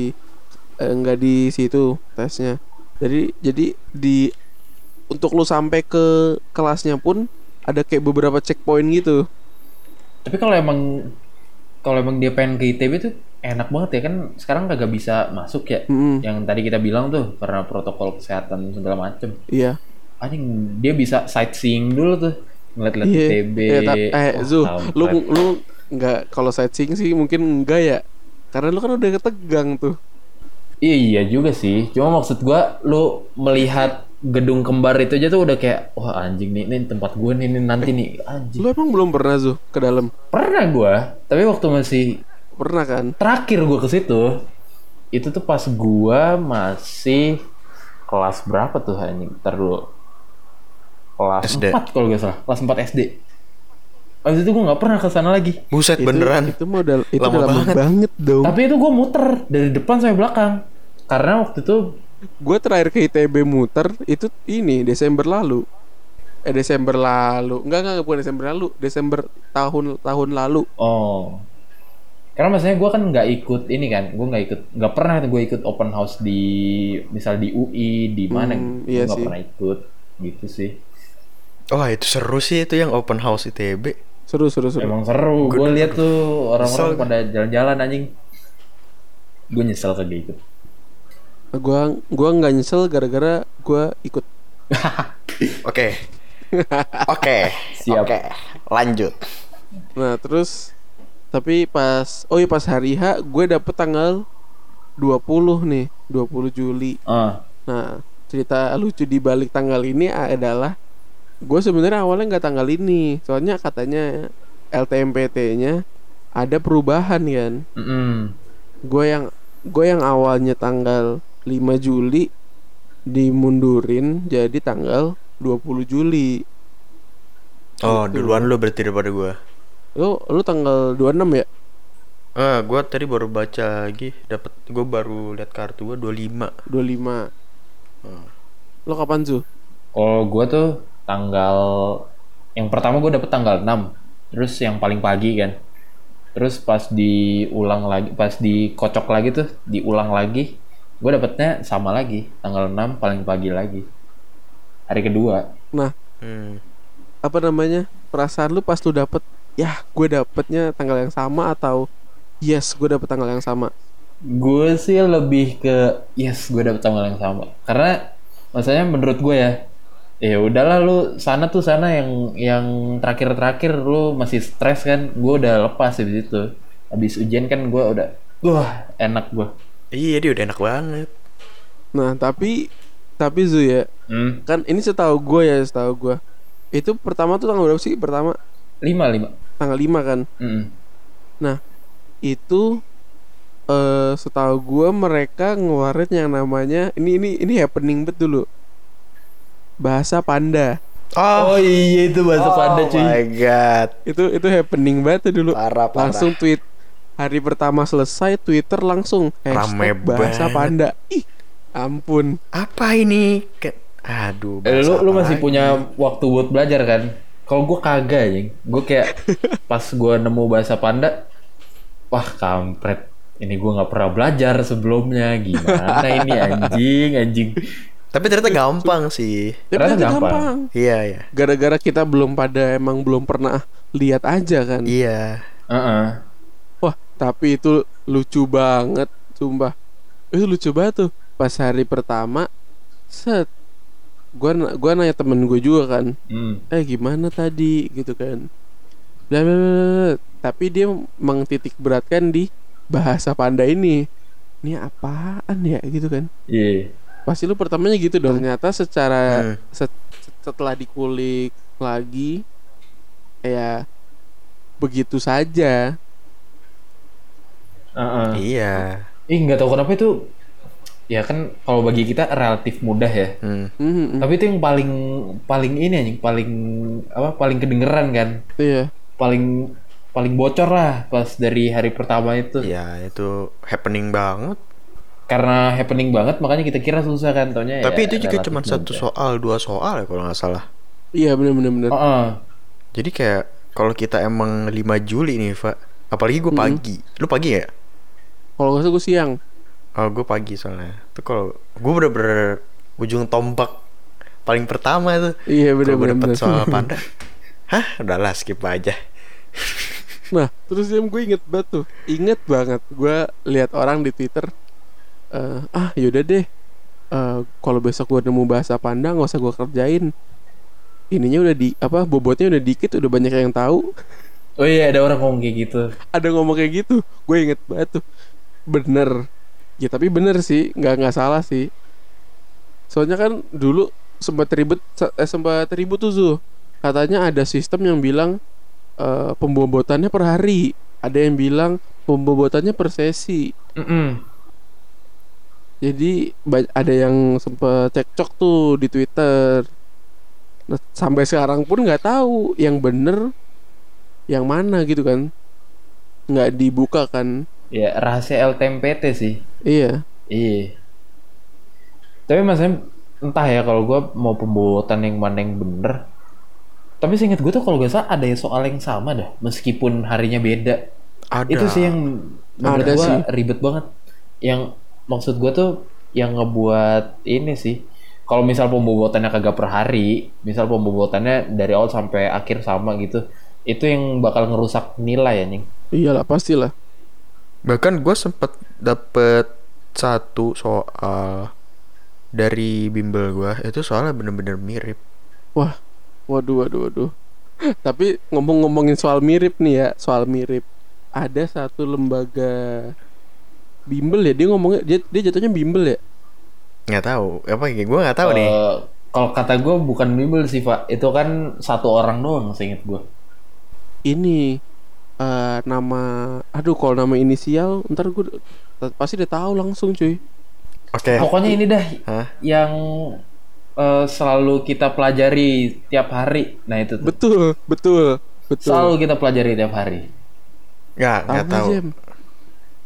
eh, nggak di situ tesnya. Jadi jadi di untuk lu sampai ke kelasnya pun ada kayak beberapa checkpoint gitu. Tapi kalau emang kalau emang dia pengen ke ITB tuh enak banget ya kan sekarang kagak bisa masuk ya. Mm-mm. Yang tadi kita bilang tuh karena protokol kesehatan segala macem. Iya. Anjing dia bisa sightseeing dulu tuh ngeliat-liat Iya. ITB. Ta- eh Wah, Zu, lu lu nggak kalau sightseeing sih mungkin enggak ya. Karena lu kan udah ketegang tuh. Iya iya juga sih. Cuma maksud gua lu melihat gedung kembar itu aja tuh udah kayak wah anjing nih ini tempat gua nih, ini nanti nih anjing. Lu emang belum pernah Zu ke dalam? Pernah gua, tapi waktu masih Pernah kan? terakhir gua ke situ itu tuh pas gua masih kelas berapa tuh anjing? Ntar dulu. Kelas SD. 4 kalau gak salah, kelas 4 SD. Abis itu gua nggak pernah ke sana lagi. Buset Itu- beneran. Itu modal itu Lama banget. banget, dong. Tapi itu gua muter dari depan sampai belakang. Karena waktu itu Gue terakhir ke ITB muter itu ini Desember lalu. Eh Desember lalu. Enggak enggak bukan Desember lalu, Desember tahun tahun lalu. Oh. Karena maksudnya gue kan nggak ikut ini kan, gue nggak ikut, nggak pernah gue ikut open house di misal di UI di mana, Hmm, gue iya nggak sih. pernah ikut, gitu sih. Wah itu seru sih itu yang open house ITB. Seru seru seru. Emang seru, gue lihat tuh orang-orang pada jalan-jalan anjing. Gue nyesel kagak ikut. Gua gua nggak nyesel gara-gara gua ikut. Oke. Oke. Siap. Oke. Lanjut. Nah, terus tapi pas oh iya pas hari H gue dapet tanggal 20 nih, 20 Juli. Ah, Nah, cerita lucu di balik tanggal ini adalah gue sebenarnya awalnya nggak tanggal ini, soalnya katanya LTMPT-nya ada perubahan kan. mm-mm. Gue yang gue yang awalnya tanggal 5 Juli dimundurin jadi tanggal 20 Juli. Oh Gitu. duluan lu berarti daripada gua. Lu lu tanggal 26 ya? Ah, gua tadi baru baca lagi, dapat gua baru lihat kartu gua 25. 25. Lo kapan Zu? Kalau gue tuh tanggal yang pertama gue dapet tanggal 6 terus yang paling pagi kan terus pas diulang lagi pas dikocok lagi tuh diulang lagi gue dapetnya sama lagi tanggal 6 paling pagi lagi. Hari kedua. Nah, Hmm. apa namanya? Perasaan lu pas lu dapet ya gue dapetnya tanggal yang sama atau yes gue dapet tanggal yang sama? Gue sih lebih ke yes gue dapet tanggal yang sama. Karena maksudnya menurut gue ya ya udahlah lu sana tuh sana yang yang terakhir terakhir lu masih stres kan gue udah lepas di situ habis ujian kan gue udah wah enak gue Iya dia udah enak banget. nah tapi tapi Zu ya hmm. kan ini setahu gue ya setahu gue itu pertama tuh tanggal berapa sih? Pertama? Lima lima. Tanggal 5 kan? Mm-mm. nah itu eh setahu gue mereka ngeluarin yang namanya ini ini ini happening bet dulu. Bahasa panda. Oh, oh iya itu bahasa panda cuy. my god. itu itu happening banget tuh dulu. Parah parah. langsung tweet hari pertama selesai Twitter langsung Rame bahasa banget. panda ih ampun Apa ini? Ke- Aduh. Eh, lu lu masih lagi? punya waktu buat belajar kan kalau gue kagak anjing gue kayak pas gue nemu bahasa panda wah kampret ini gue nggak pernah belajar sebelumnya gimana ini anjing anjing Tapi ternyata gampang sih. Tapi Ternyata itu gampang. Iya ya. gara-gara kita belum pada emang belum pernah lihat aja kan Iya. Heeh. wah tapi itu lucu banget sumpah. Itu lucu banget tuh. Pas hari pertama set. Gua gua nanya temen gue juga kan. Hmm. eh gimana tadi? Gitu kan. Bla, bla, bla, bla. tapi dia mengtitik beratkan di bahasa panda ini. Ini apaan ya? Gitu kan. Iya. pasti lu pertamanya gitu dong. Ternyata secara Hmm. set- setelah dikulik lagi ya begitu saja Heeh. Iya. Ih nggak tahu kenapa itu ya kan kalau bagi kita relatif mudah ya. Hmm. Mhm, Tapi itu yang paling paling ini anjing paling apa paling kedengeran kan. iya Paling paling bocor lah pas dari hari pertama itu. Iya itu happening banget. Karena happening banget makanya kita kira susah kan taunya Tapi ya itu juga cuma satu mudah. soal, dua soal ya kalau nggak salah. iya bener bener bener Heeh. Jadi kayak kalau kita emang 5 Juli nih, Pak. Apalagi gue Mm-mm. pagi. Lu pagi ya? Kalau salah gue siang. Oh, gue pagi soalnya. Tuh kalau gue bener-bener ujung tombak paling pertama tuh. Iya Kalau gue bener-bener. dapet soal panda. Hah, udahlah skip aja. Nah, terus yang gue inget banget tuh, inget banget gue lihat orang di Twitter, eh, ah yaudah deh, eh, kalau besok gue nemu bahasa panda nggak usah gue kerjain. Ininya udah di apa bobotnya udah dikit, udah banyak yang tahu. Oh iya ada orang ngomong kayak gitu. Ada ngomong kayak gitu, gue inget banget tuh, bener. Ya tapi bener sih, nggak nggak salah sih. Soalnya kan dulu sempat ribet, eh, sempat ribut tuh Zu. Katanya ada sistem yang bilang eh, pembobotannya per hari. Ada yang bilang pembobotannya per sesi. Mm-mm. Jadi ba- ada yang sempet cekcok tuh di Twitter. Nah, sampai sekarang pun nggak tahu yang bener yang mana gitu kan. Nggak dibuka kan. Ya rahasia LTMPT sih. Iya. Iya. Tapi maksudnya entah ya kalau gue mau pembobotan yang mana yang bener. Tapi seinget gue tuh kalau gak salah ada soal yang sama dah, meskipun harinya beda. Ada. Itu sih yang menurut Ada gue sih. ribet banget. Yang maksud gue tuh yang ngebuat ini sih. Kalau misal pembobotannya kagak per hari, misal pembobotannya dari awal sampai akhir sama gitu, itu yang bakal ngerusak nilai anjing. Iyalah pastilah. Bahkan gue sempet dapet satu soal dari bimbel gue itu soalnya bener-bener mirip. Wah, waduh, waduh, waduh. Tapi ngomong-ngomongin soal mirip nih ya, soal mirip. Ada satu lembaga bimbel ya, dia ngomongnya dia, dia jatuhnya bimbel ya. Nggak tahu apa ya gue nggak tahu nih. Eh, Kalau kata gue bukan bimbel sih Pak, itu kan satu orang doang seinget gue. Ini eh nama, aduh kalau nama inisial, ntar gue pasti udah tahu langsung cuy. Oke. Pokoknya ini dah Hah? yang eh, selalu kita pelajari tiap hari. Nah itu tuh. Betul, betul, betul. Selalu kita pelajari tiap hari. Nggak nggak tahu. Jem?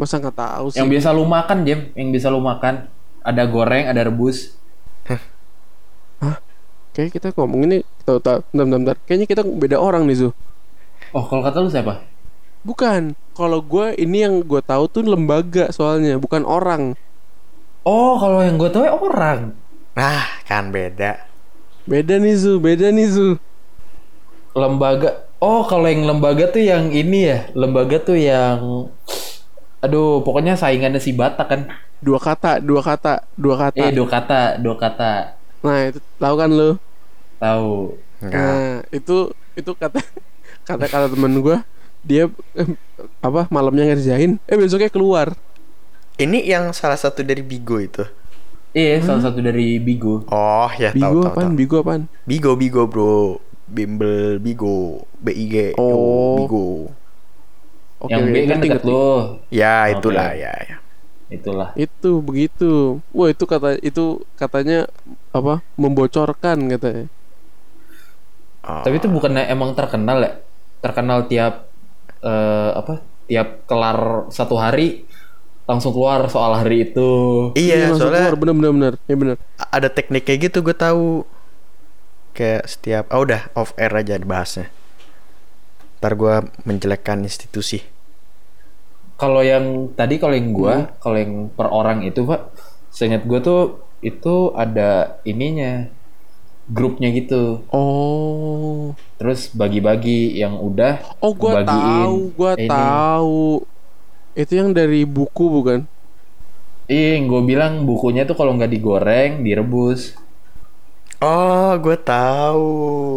Masa nggak tahu sih? Yang biasa lu makan, Jem. Yang bisa lu makan. Ada goreng, ada rebus. Kayak kita ngomong ini, tahu tahu, bentar, bentar, bentar. Kayaknya kita beda orang nih Zu. Oh, kalau kata lu siapa? Bukan, kalau gue ini yang gue tahu tuh lembaga soalnya, bukan orang. Oh, kalau yang gue tahu ya orang. Nah, kan beda. Beda nih Zu, beda nih Zu. Lembaga. Oh, kalau yang lembaga tuh yang ini ya. Lembaga tuh yang Aduh, pokoknya saingannya si Batak kan. Dua kata, dua kata, dua kata. Eh, dua kata, dua kata. Nah, itu tahu kan lu? Tahu. Nah, itu itu kata kata kata temen gue dia eh, apa malamnya ngerjain eh besoknya keluar Ini yang salah satu dari Bigo itu. Iya, salah satu dari Bigo. Oh ya bigo tahu apaan tahu. bigo apaan Bigo Bigo bro. Bimbel Bigo. BIG. yo, Oh. Bigo. oke yang B kan ngerti, dekat ngerti. lo. Ya Oke. itulah ya. ya. Itulah. itu begitu wah itu kata itu katanya apa membocorkan katanya Oh. Tapi itu bukannya emang terkenal ya? Terkenal tiap eh, apa? Tiap kelar satu hari langsung keluar soal hari itu. Iya, langsung soalnya keluar bener bener bener ya bener ada teknik kayak gitu gue tahu. Kayak setiap oh udah off air aja dibahasnya. Ntar gue menjelekkan institusi. Kalau yang tadi kalau yang gua, kalau yang per orang itu, Pak, seingat gua tuh itu ada ininya grupnya gitu. oh Terus bagi-bagi yang udah oh gua tahu gua ini. tahu itu yang dari buku bukan Iya, gue bilang bukunya tuh kalau nggak digoreng, direbus. Oh, gue tahu.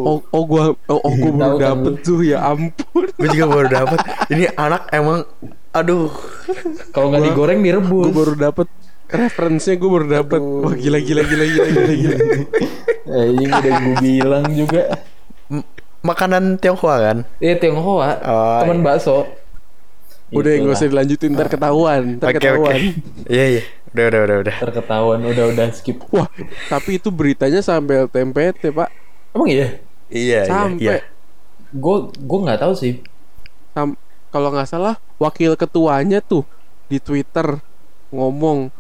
oh oh gua oh, oh gua baru Tahu kan dapet tuh ya ampun Gue juga baru dapat. Ini anak emang aduh. Kalau nggak digoreng direbus. gue baru dapet referensinya gue baru dapet wah gila gila gila gila gila, gila. Eh, ini udah gue bilang juga. M- makanan Tionghoa kan? Iya Tionghoa, Oh, teman iya. bakso. udah Itulah. usah dilanjutin ntar ketahuan ntar Oke oke. ketahuan Iya iya. Udah udah udah udah. Terketahuan udah udah skip. wah tapi itu beritanya sampai TMPT pak Emang iya? Iya iya. sampai iya. Gue gue nggak tahu sih. Sam- kalau nggak salah wakil ketuanya tuh di Twitter ngomong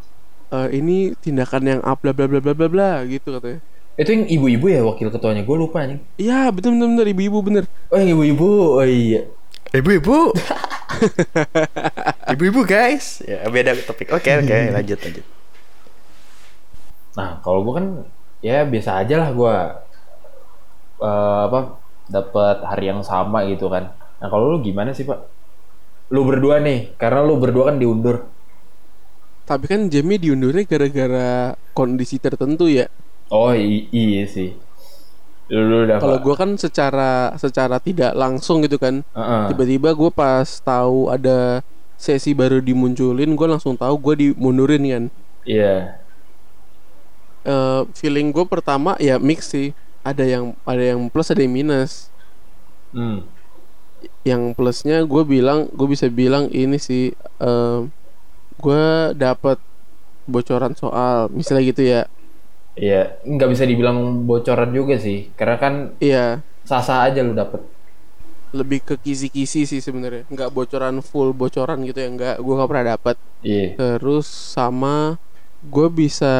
"Eh, ini tindakan yang up bla bla bla bla bla bla gitu katanya Itu yang ibu-ibu ya wakil ketuanya. Gue lupa anjing. Iya bener bener bener ibu-ibu bener. Oh yang ibu-ibu. Oh iya. Ibu-ibu. Ibu-ibu guys. Ya beda topik. Oke oke lanjut lanjut. Nah, kalau gue kan ya biasa aja lah gue eh, apa dapat hari yang sama gitu kan. Nah, kalau lu gimana sih, Pak? Lu berdua nih, karena lu berdua kan diundur. Tapi kan Jamie diundurnya gara-gara kondisi tertentu ya. Oh, i- iya sih. Kalau gue kan secara secara tidak langsung gitu kan. Heeh. Tiba-tiba gue pas tahu ada sesi baru dimunculin, gue langsung tahu gue dimundurin kan. Iya. Eh, feeling gue pertama ya mix sih. Ada yang ada yang plus ada yang minus. Hmm. Yang plusnya gue bilang gue bisa bilang ini sih. eh gue dapat bocoran soal misalnya gitu ya. Iya, nggak bisa dibilang bocoran juga sih, karena kan Iya. sasa aja lu dapet. lebih ke kisi-kisi sih sebenarnya nggak bocoran full bocoran gitu ya nggak gue nggak pernah dapat Iya. terus sama gue bisa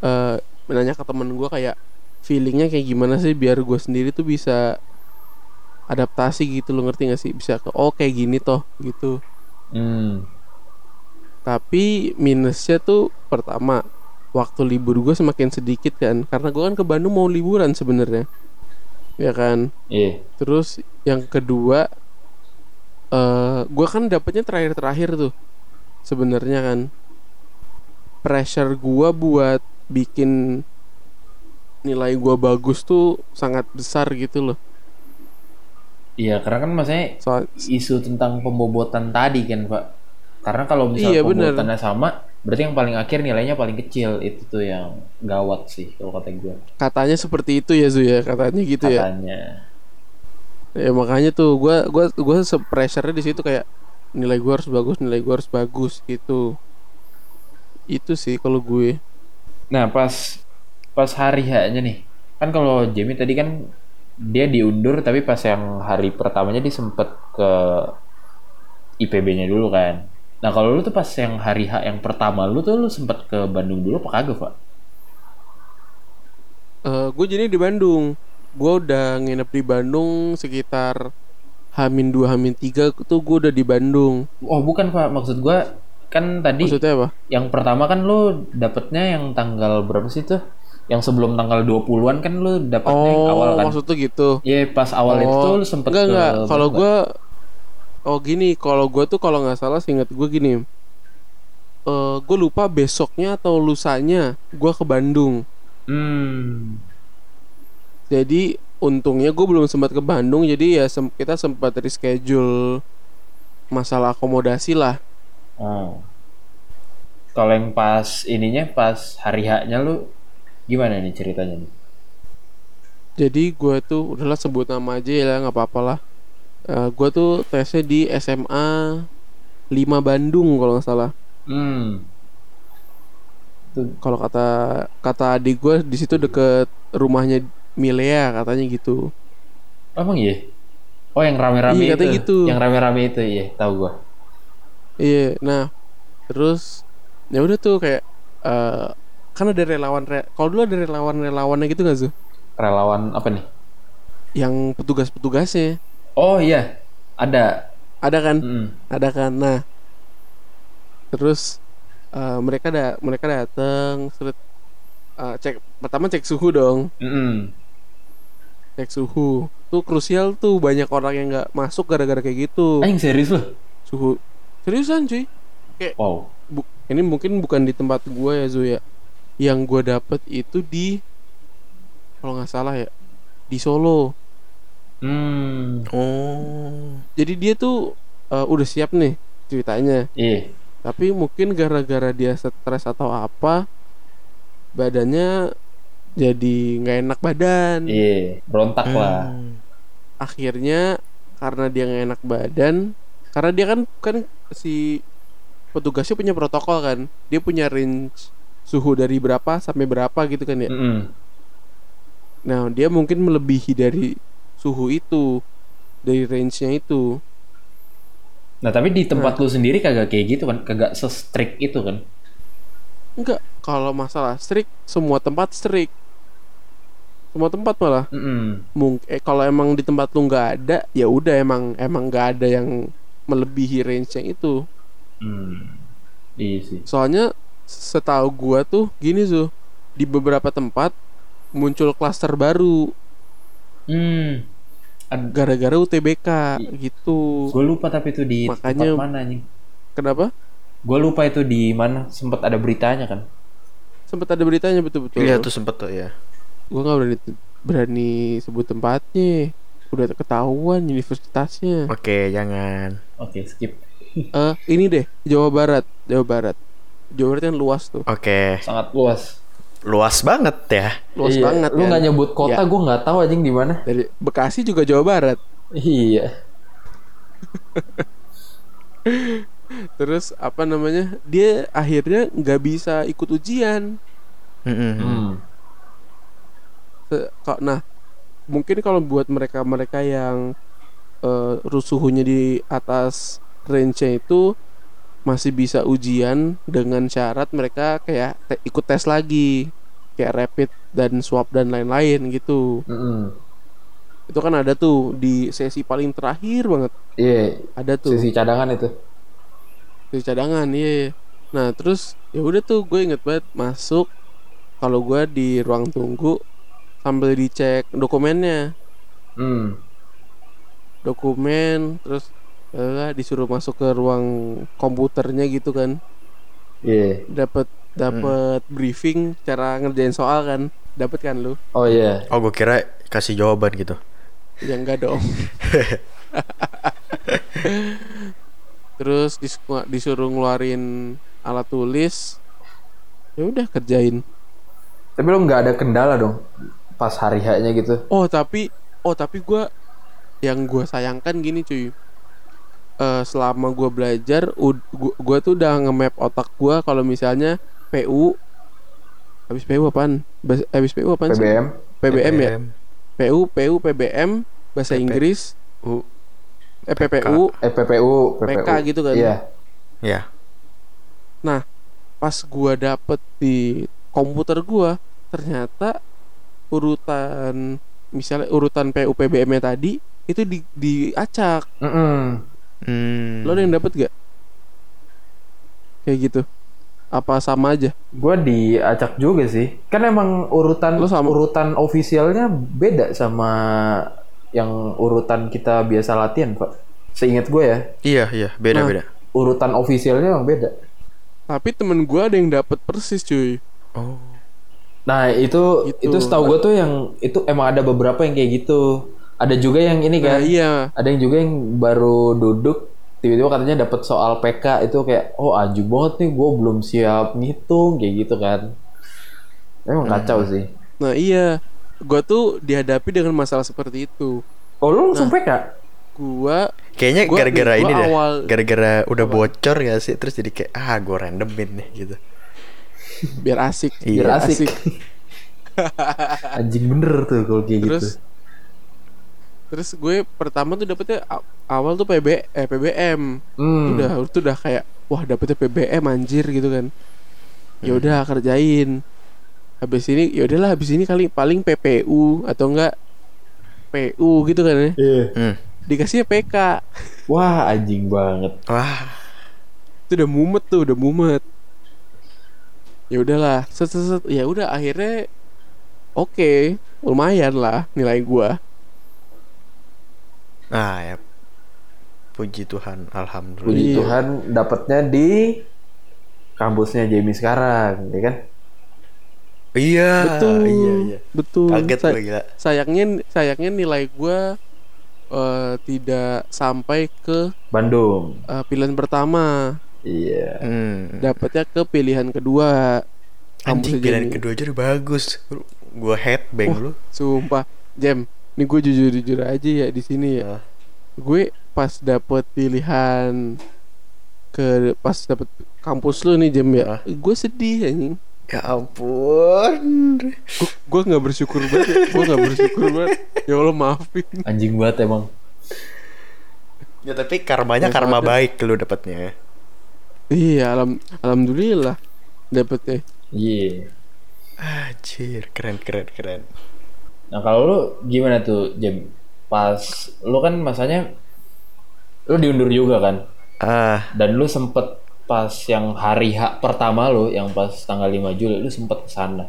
eh menanya ke temen gue kayak feelingnya kayak gimana sih biar gue sendiri tuh bisa adaptasi gitu lo ngerti gak sih bisa ke oh kayak gini toh gitu Hmm. Tapi minusnya tuh pertama waktu libur gue semakin sedikit kan karena gue kan ke Bandung mau liburan sebenarnya ya kan Iya. Terus yang kedua eh gua kan dapetnya terakhir-terakhir tuh. Sebenarnya kan pressure gua buat bikin nilai gua bagus tuh sangat besar gitu loh. Iya, karena kan maksudnya Soal isu tentang pembobotan tadi kan, Pak. Karena kalau misalnya Iya, bener. pembobotannya sama, berarti yang paling akhir nilainya paling kecil. Itu tuh yang gawat sih kalau kata gue. katanya seperti itu ya Zu ya, katanya gitu ya. Katanya. Ya makanya tuh gua gua gua pressure di situ kayak nilai gua harus bagus, nilai gua harus bagus gitu. Itu sih kalau gue. Nah, pas pas hari H-nya nih. Kan kalau Jamie tadi kan dia diundur tapi pas yang hari pertamanya dia sempet ke IPB-nya dulu kan. Nah, kalau lu tuh pas yang hari H yang pertama lu tuh lu sempet ke Bandung dulu apa kagak, Pak? Eh gue jadi di Bandung. Gue udah nginep di Bandung sekitar Hamin 2 Hamin 3 tuh gue udah di Bandung. Oh, bukan, Pak. Maksud gua kan tadi Maksudnya apa? yang pertama kan lu dapetnya yang tanggal berapa sih tuh? Yang sebelum tanggal 20-an kan lu dapetnya yang Oh, awal kan? maksud tuh gitu. Iya, pas awal itu tuh lu sempet enggak ke enggak. Kalau gue Oh gini, kalau gue tuh kalau nggak salah seingat gue gini. Eh gue lupa besoknya atau lusanya gue ke Bandung. Hmm. Jadi untungnya gue belum sempat ke Bandung jadi ya sem- kita sempat reschedule masalah akomodasi lah. Oh. Kalau yang pas ininya pas hari H-nya lu gimana nih ceritanya nih? Jadi gue tuh udahlah sebut nama aja ya nggak apa-apa lah. Eh gue tuh tesnya di SMA 5 Bandung kalau nggak salah. Hmm. Kalau kata kata adik gue di situ deket rumahnya Milea katanya gitu. Emang iya? Oh yang rame-rame Iya, itu. gitu. Yang rame-rame itu iya, tahu gua. Iya, nah terus ya udah tuh kayak eh kan ada relawan re kalau dulu ada relawan relawannya gitu nggak sih? Relawan apa nih? Yang petugas-petugasnya Oh iya, ada. ada kan? Mm. Ada kan? Nah terus eh, mereka da mereka datang sulit cek pertama cek suhu dong Mm-mm. cek suhu tuh krusial tuh banyak orang yang nggak masuk gara-gara kayak gitu Anjing serius lu? suhu seriusan cuy Wow. Bu- ini mungkin bukan di tempat gua ya Zoya yang gua dapet itu di kalau nggak salah ya di Solo Hmm. Oh. jadi dia tuh eh, udah siap nih ceritanya Iya. tapi mungkin gara-gara dia stres atau apa badannya jadi nggak enak badan Iya, berontak lah. Hmm. akhirnya karena dia nggak enak badan karena dia kan kan si petugasnya punya protokol kan dia punya range suhu dari berapa sampai berapa gitu kan ya Mm-mm. nah dia mungkin melebihi dari suhu itu dari range-nya itu Nah, tapi di tempat lu sendiri kagak kayak gitu kan? Kagak se-strict itu kan? enggak kalau masalah strict semua tempat strict semua tempat malah Mm-mm. mungkin eh, kalau emang di tempat lu nggak ada ya udah emang emang nggak ada yang melebihi range yang itu Hmm. Iya sih. soalnya setahu gua tuh gini tuh di beberapa tempat muncul klaster baru Hmm. Gara-gara UTBK gitu gue lupa tapi itu di Makanya- tempat mana nih? kenapa Gue lupa itu di mana sempat ada beritanya kan. sempat ada beritanya betul-betul Iya tuh sempet tuh ya. gua nggak berani berani sebut tempatnya udah ketahuan universitasnya Oke, jangan. Oke, skip. eh ini deh Jawa Barat Jawa Barat Jawa Barat kan luas tuh Oke, Sangat luas. Luas banget ya. luas Iya, banget Lu kan? nggak nyebut kota, Ya. gue nggak tahu anjing di mana. dari Bekasi juga Jawa Barat Iya. terus apa namanya dia akhirnya nggak bisa ikut ujian Mm-mm. Hmm. Nah mungkin kalau buat mereka mereka yang eh, suhunya di atas range itu masih bisa ujian dengan syarat mereka kayak te- ikut tes lagi kayak rapid dan swab dan lain-lain gitu Mm-mm. itu kan ada tuh di sesi paling terakhir banget Iya, ada tuh sisi cadangan itu. di cadangan iya nah terus ya udah tuh gue inget banget masuk kalau gue di ruang tunggu sambil dicek dokumennya Hmm. dokumen terus eh, disuruh masuk ke ruang komputernya gitu kan Iya. dapat dapat briefing cara ngerjain soal kan dapat kan lu Oh iya. Oh, gue kira kasih jawaban gitu. ya enggak dong terus dis- disuruh ngeluarin alat tulis ya udah kerjain Tapi lu nggak ada kendala dong pas hari nya gitu. Oh tapi oh tapi gua yang gua sayangkan gini cuy. Eh selama gua belajar, gua tuh udah nge-map otak gua kalau misalnya PU habis PU apaan? Habis PU apaan sih? PBM. PBM ya? PU, PU, PBM, bahasa PP. Inggris, U. eh PPU, Eh PPU, PPU. PK gitu kan. Iya. Ya. Pas gua dapet di komputer gua, ternyata urutan misalnya urutan PU PBM-nya tadi itu di diacak. Hmm. Lo ada yang dapet gak? Kayak gitu. Apa sama aja? Gue diacak juga sih. Kan emang urutan Lu sama- urutan ofisialnya beda sama yang urutan kita biasa latihan, Pak. Seingat gue ya, Iya, iya, beda Nah. beda. urutan ofisialnya emang beda. Tapi temen gua ada yang dapet persis cuy. Oh. Nah, itu Gitu. itu setahu gue tuh yang itu emang ada beberapa yang kayak gitu. Ada juga yang ini Nah kan. iya. Ada yang juga yang baru duduk tiba-tiba katanya dapat soal PK itu kayak oh anjing banget nih gue belum siap ngitung kayak gitu kan. Emang kacau sih. Nah iya. Gua tuh dihadapi dengan masalah seperti itu. Oh lu Nah. langsung PK? Gua Kayaknya Gua- gara-gara gua ini dah. awal- Gara-gara udah bocor gak sih? Terus jadi kayak ah gue randomin nih gitu. biar asik. Iya. Biar asik. Anjing bener tuh kalau kayak gitu. Terus gue pertama tuh dapetnya awal tuh PB eh PBM. Hmm. Udah itu udah kayak wah dapetnya PBM anjir gitu kan. Ya udah kerjain. Habis ini ya udahlah habis ini kali paling PPU atau enggak PU gitu kan ya. Iya. Hmm. Dikasihnya PK. Wah anjing banget. Wah. Itu udah mumet tuh, udah mumet. Ya udahlah, set, set, set. ya udah akhirnya oke, lumayan lah nilai gua. Ah ya. Puji Tuhan, alhamdulillah. Puji Iya. Tuhan dapatnya di kampusnya Jamie sekarang, ya kan? Iya. betul. Iya, iya. Betul. Kaget Sa- gue gila. sayangnya sayangnya nilai gua eh, tidak sampai ke Bandung. eh, pilihan pertama, Iya. Hmm. dapatnya ke pilihan kedua. Anjing pilihan Jamie. kedua aja udah bagus. Gue headbang Wah. lu. Sumpah, Jam, ini gue jujur jujur aja ya di sini ya. Ah. Gue pas dapet pilihan ke pas dapet kampus lu nih Jam ya, Ah. gue sedih anjing. Ya ampun. Gue nggak bersyukur banget, gue nggak bersyukur banget. Ya Allah maafin. Anjing banget emang. Ya tapi karmanya Ya, karma soalnya- baik lu dapatnya. Iya, alam, alhamdulillah dapetnya. Iya. Anjir, keren keren keren. Nah kalau lu gimana tuh Jem? Pas lu kan masanya lu diundur juga kan? Ah, Dan lu sempet pas yang hari H pertama lu, yang pas tanggal 5 Juli, lu sempet ke sana.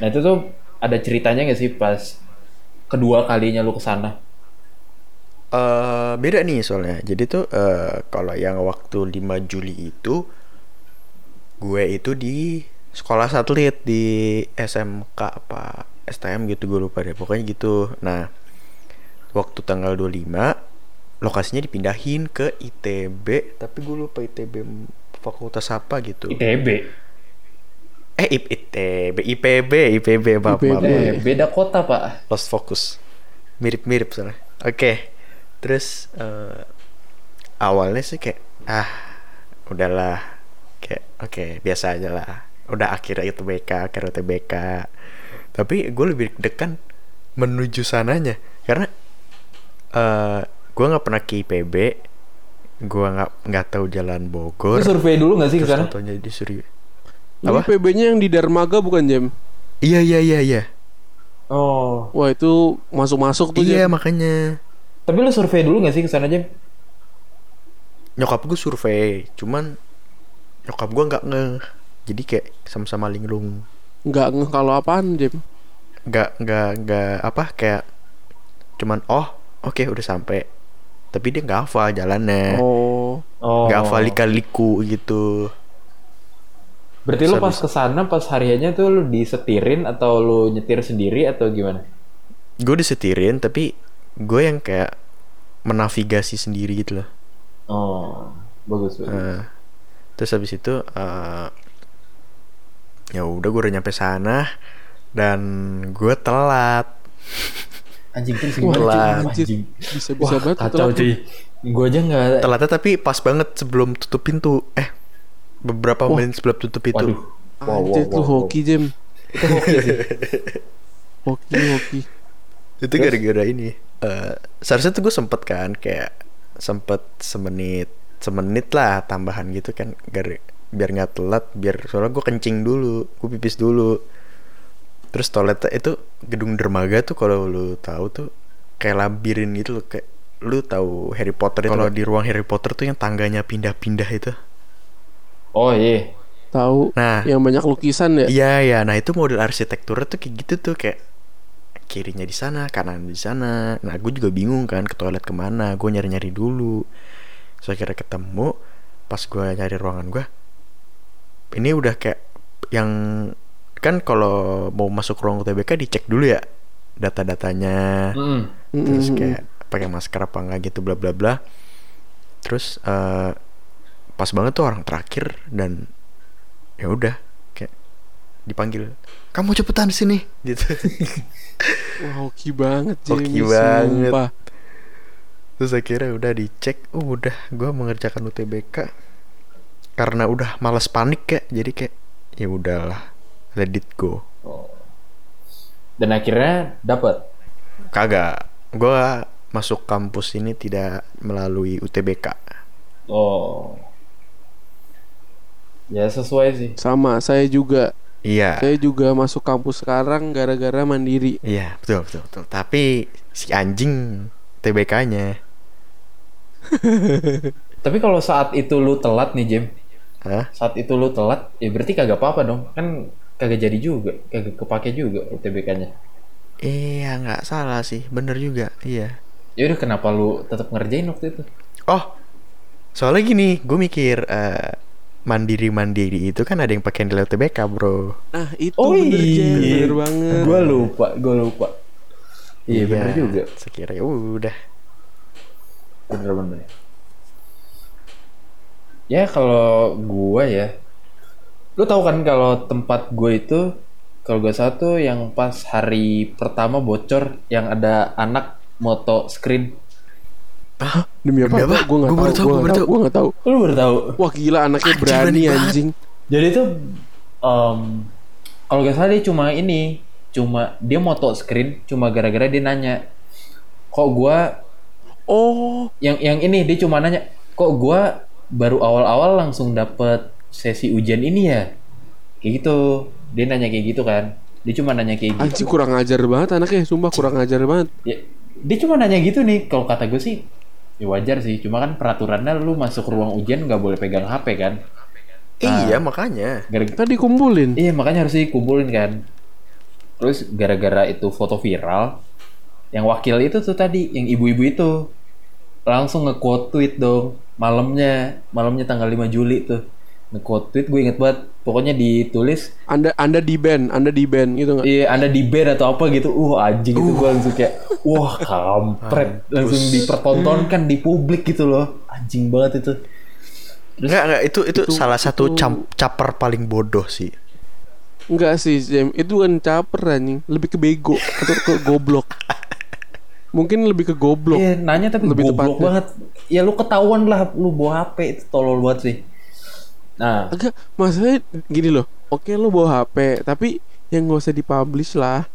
Nah itu tuh ada ceritanya gak sih pas kedua kalinya lu ke sana? eh beda nih soalnya. Jadi tuh eh, kalau yang waktu 5 Juli itu gue itu di sekolah satelit di SMK apa STM gitu gue lupa deh. Pokoknya gitu. Nah, waktu tanggal 25 lokasinya dipindahin ke ITB, tapi gue lupa ITB fakultas apa gitu. ITB. Eh IP, ITB, IPB, IPB, maaf, maaf, IPB. Eh, maaf. beda kota pak. Lost focus. Mirip-mirip soalnya. Oke. Terus eh, awalnya sih kayak ah udahlah kayak oke biasa aja lah. Udah akhirnya UTBK, akhirnya UTBK. Tapi gue lebih degan menuju sananya karena eh gue nggak pernah ke IPB, gue nggak nggak tahu jalan Lu Bogor. survei dulu gak sih Terus ke sana? contohnya disuruh. Ini Apa? PB-nya yang di Darmaga bukan Jam? Iya iya iya iya. Oh. Wah itu masuk-masuk tuh Iya Jam. makanya Tapi lu survei dulu gak sih ke sana Jem? nyokap gue survei cuman nyokap gue nggak nge jadi kayak sama-sama linglung Nggak ngeh kalau apaan Jam? nggak nggak nggak apa kayak cuman oh oke udah sampai tapi dia nggak hafal jalannya Oh, Oh. nggak hafal lika-liku gitu Berarti lu Bisa, pas ke sana pas hariannya tuh lu disetirin atau lu nyetir sendiri atau gimana? gue disetirin tapi gue yang kayak menavigasi sendiri gitu loh Oh, bagus bagus. Eh, terus habis itu eh, ya udah gue udah nyampe sana dan gue telat Anjing terus gimana? Cuy? anjir. Anjing. bisa-bisa Wah, banget kacau telat. cuy. Gue aja nggak. telatnya tapi pas banget sebelum tutup pintu eh beberapa Wah. menit sebelum tutup pintu Waduh. Wow, wow, Anjir wow, hoki Jam. Itu hoki sih. Hoki hoki. itu gara-gara ini Eh seharusnya tuh gue sempet kan kayak sempet semenit semenit lah tambahan gitu kan biar biar nggak telat biar soalnya gue kencing dulu gue pipis dulu terus toiletnya itu gedung dermaga tuh kalau lu tahu tuh kayak labirin gitu loh kayak lu tahu Harry Potter itu kalau di ruang Harry Potter tuh yang tangganya pindah-pindah itu Oh iya. Tahu Nah. yang banyak lukisan ya? Iya ya, nah itu model arsitekturnya tuh kayak gitu tuh kayak kirinya di sana, kanan di sana. Nah gue juga bingung kan ke toilet ke mana, gue nyari nyari dulu. So akhirnya ketemu, pas gue nyari ruangan gue, ini udah kayak yang kan kalau mau masuk ruang UTBK dicek dulu ya data-datanya, Mm. terus kayak pakai masker apa enggak gitu bla bla bla. Terus eh, pas banget tuh orang terakhir dan ya udah kayak dipanggil kamu cepetan sini gitu Wah, hoki banget Hoki banget. sumpah. terus akhirnya udah dicek oh udah gue mengerjakan UTBK karena udah males panik kayak jadi kayak ya udahlah let it go Oh. Dan akhirnya dapat. kagak gue masuk kampus ini tidak melalui UTBK Oh. Ya sesuai sih. Sama, saya juga. iya Saya juga masuk kampus sekarang gara-gara mandiri. iya betul betul betul tapi si anjing TBK-nya Tapi kalau saat itu lu telat nih Jem, Hah? saat itu lu telat, ya berarti kagak apa-apa dong. Kan kagak jadi juga, kagak kepake juga UTBK-nya. Iya nggak salah sih, bener juga. Iya. Ya udah kenapa lu tetap ngerjain waktu itu? Oh, soalnya gini, gue mikir eh, mandiri mandiri itu kan ada yang pakai nilai UTBK bro. Nah, itu Oh bener iya. Bener banget. Gue lupa, gue lupa. Iya bener juga. Sekira ya udah. Bener-bener. Ya kalau gua ya, lu tahu kan kalau tempat gue itu kalau gue satu yang pas hari pertama bocor yang ada anak moto screen. Demi apa? Demi apa? Gue tahu, tahu. Gue tahu. tahu. Gue nggak tahu. Lu baru tahu? Wah gila anaknya Anjing, berani anjing. Jadi itu em, kalau gak salah dia cuma ini, cuma dia moto screen cuma gara-gara dia nanya, kok gua Oh, yang yang ini dia cuma nanya, kok gua baru awal-awal langsung dapet sesi ujian ini ya? Kayak gitu. Dia nanya kayak gitu kan. dia cuma nanya kayak gitu Anjing kurang ajar banget anaknya, sumpah kurang ajar banget. ya, dia cuma nanya gitu nih kalau kata gue sih ya wajar sih cuma kan peraturannya lu masuk ruang ujian nggak boleh pegang HP kan Iya makanya. Gara- Tadi kumpulin. iya makanya harus dikumpulin kan terus gara-gara itu foto viral yang wakil itu tuh tadi yang ibu-ibu itu langsung nge-quote tweet dong malamnya malamnya tanggal 5 Juli tuh nge-quote tweet gue inget banget pokoknya ditulis Anda Anda di band, Anda di band gitu nggak? Iya, anda di band atau apa gitu. Uh, anjing itu gue langsung kayak, wah kampret. Langsung dipertontonkan di publik gitu loh. Anjing banget itu. Enggak enggak itu itu, Itu- salah satu itu- caper paling bodoh sih. Enggak sih, Jam. Itu kan caper anjing, lebih ke bego atau ke goblok. Mungkin lebih ke goblok. Iya, nanya tapi Lebih goblok tepatnya. banget. Ya lu ketahuan lah lu bawa HP itu tolol banget sih. Nah, Agak masalahnya gini loh. Oke lu bawa HP, tapi yang gak usah dipublish lah.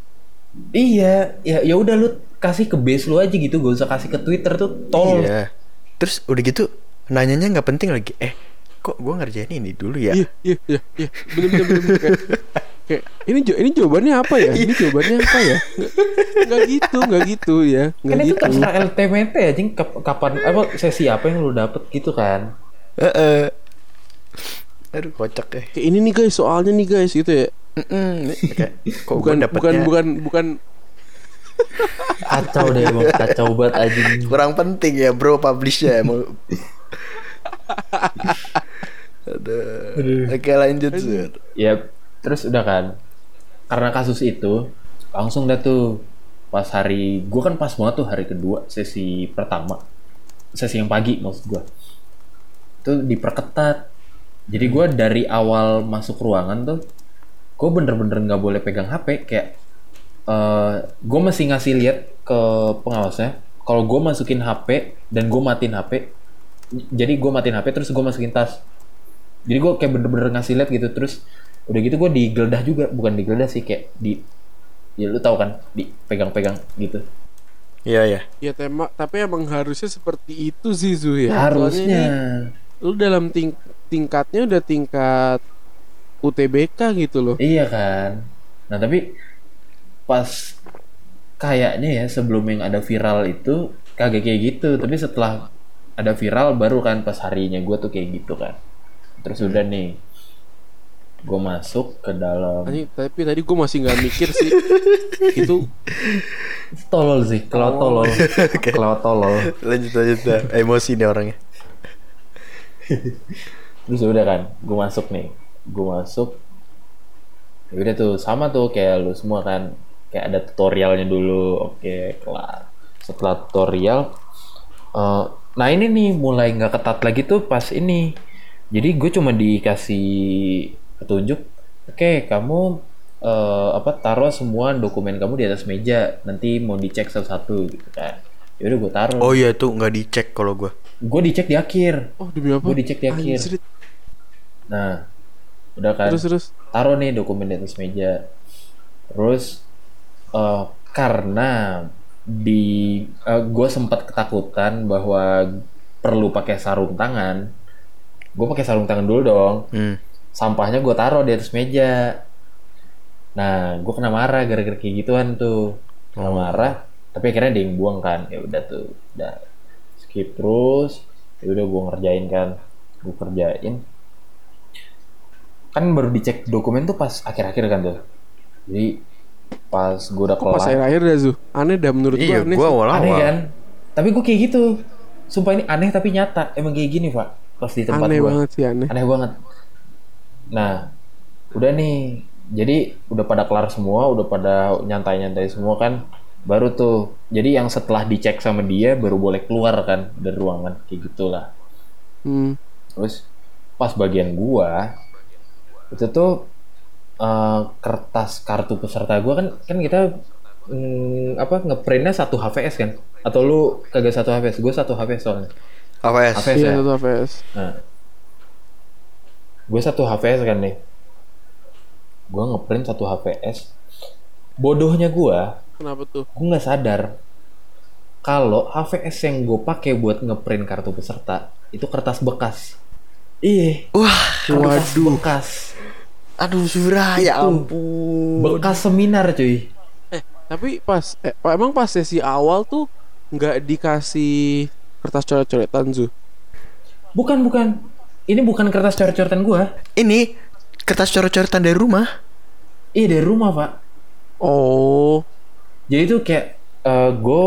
iya, ya ya udah lu kasih ke base lu aja gitu, gak usah kasih ke Twitter tuh tol. Iya. Terus udah gitu nanyanya nggak penting lagi. Eh, kok gua ngerjain ini dulu ya? Iya, iya, iya, iya. Bener, bener, bener, bener. Kayak, ini jo- ini jawabannya apa ya? Ini jawabannya apa ya? Nggak, gitu, nggak gitu ya. Nggak Kan itu gitu. terserah LTMT anjing kap- kapan apa sesi apa yang lu dapet gitu kan. Heeh. Aduh kocak ya. Kayak ini nih guys, soalnya nih guys gitu ya. Mm-mm. Kayak, kok Bukan, bukan, bukan, bukan. Kacau deh emang, kacau banget anjing. kurang penting ya bro publishnya mau Aduh. Oke lanjut Sur. Ya, terus udah kan. Karena kasus itu, langsung dah tuh pas hari, gua kan pas banget tuh hari kedua sesi pertama, sesi yang pagi maksud gua. Itu diperketat. Jadi gua dari awal masuk ruangan tuh, gua bener-bener nggak boleh pegang HP. Kayak, eh gue masih ngasih lihat ke pengawasnya, kalau gue masukin HP dan gue matiin HP, jadi gue matiin HP terus gue masukin tas jadi gue kayak bener-bener ngasih lihat gitu terus udah gitu gue digeledah juga bukan digeledah sih kayak di ya lu tahu kan dipegang-pegang gitu Iya ya. Ya tema, tapi emang harusnya seperti itu sih Zu ya. Harusnya ini lu dalam ting tingkatnya udah tingkat UTBK gitu loh. iya kan nah tapi pas kayaknya ya sebelum yang ada viral itu kagak kayak gitu tapi setelah ada viral baru kan pas harinya gue tuh kayak gitu kan terus udah nih gue masuk ke dalam Anjing, tapi tadi gue masih nggak mikir sih. Itu tolol sih kalau tolol. Kalau tolol. Lanjut lanjut dah. Emosi nih orangnya. terus udah kan gue masuk nih. Gue masuk. Ya udah tuh sama tuh kayak lu semua kan. Kayak ada tutorialnya dulu. Oke kelar. Setelah tutorial eh, nah ini nih mulai nggak ketat lagi tuh pas ini. Jadi gue cuma dikasih petunjuk oke kamu eh, apa taruh semua dokumen kamu di atas meja nanti mau dicek satu-satu gitu kan ya udah gue taruh Oh iya tuh nggak dicek kalau gua. gue dicek di akhir oh demi apa? Gua dicek di akhir. Anjrit. Nah, udah kan. Terus terus. Taruh nih dokumen di atas meja. Terus eh karena di gue sempat ketakutan bahwa perlu pakai sarung tangan. Gue pakai sarung tangan dulu dong. Hmm. Sampahnya gue taruh di atas meja. Nah, gue kena marah gara-gara kayak gituan tuh. Kena marah. Tapi akhirnya dia yang buang kan. Ya udah tuh. Udah skip terus. Ya udah gue ngerjain kan. Gue kerjain kan baru dicek dokumen tuh pas akhir-akhir kan tuh jadi pas gue udah Kok pas kelar akhir-akhir dah Zu? Aneh dah menurut Iya, gua aneh. gua sih. awal aneh kan tapi gue kayak gitu sumpah ini aneh tapi nyata emang kayak gini pak pas di tempat aneh gue banget sih aneh. aneh banget nah udah nih jadi udah pada kelar semua udah pada nyantai-nyantai semua kan baru tuh jadi yang setelah dicek sama dia baru boleh keluar kan dari ruangan kayak gitulah Hmm. Terus pas bagian gua itu tuh eh, kertas kartu peserta gua kan kan kita mm, apa ngeprintnya satu HVS kan? Atau lu kagak satu HVS? Gua satu HVS soalnya. AWS. HVS Iya ya. satu AVS. Nah, gue satu HVS kan nih. Gua ngeprint satu HVS. Bodohnya gua, Kenapa tuh? gue nggak sadar kalau HVS yang gue pakai buat ngeprint kartu peserta itu kertas bekas. Iya. Wah, kertas Waduh. bekas. Aduh surah ya ampun. Bekas seminar cuy. Eh, tapi pas eh, emang pas sesi awal tuh nggak dikasih kertas coret-coretan Zu. Bukan bukan. Ini bukan kertas coret-coretan gua. Ini kertas coret-coretan dari rumah. Iya dari rumah pak. Oh. Jadi tuh kayak eh gue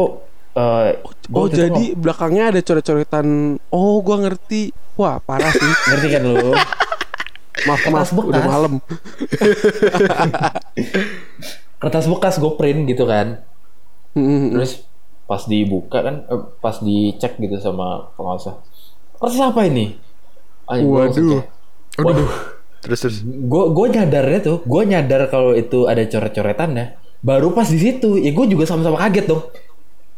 eh Oh gua itu jadi belakangnya ada coret-coretan. Oh, gua ngerti. Wah, parah sih. ngerti kan lu? Maaf, maaf, Kertas bekas. udah malam. kertas bekas gue print gitu kan. Terus pas dibuka kan, eh, pas dicek gitu sama pengawas. Kertas apa ini? Anjing, gua langsung Waduh. Waduh. Terus terus. Gue gue nyadarnya tuh, gue nyadar kalau itu ada coret-coretannya. Baru pas di situ, ya gue juga sama-sama kaget dong.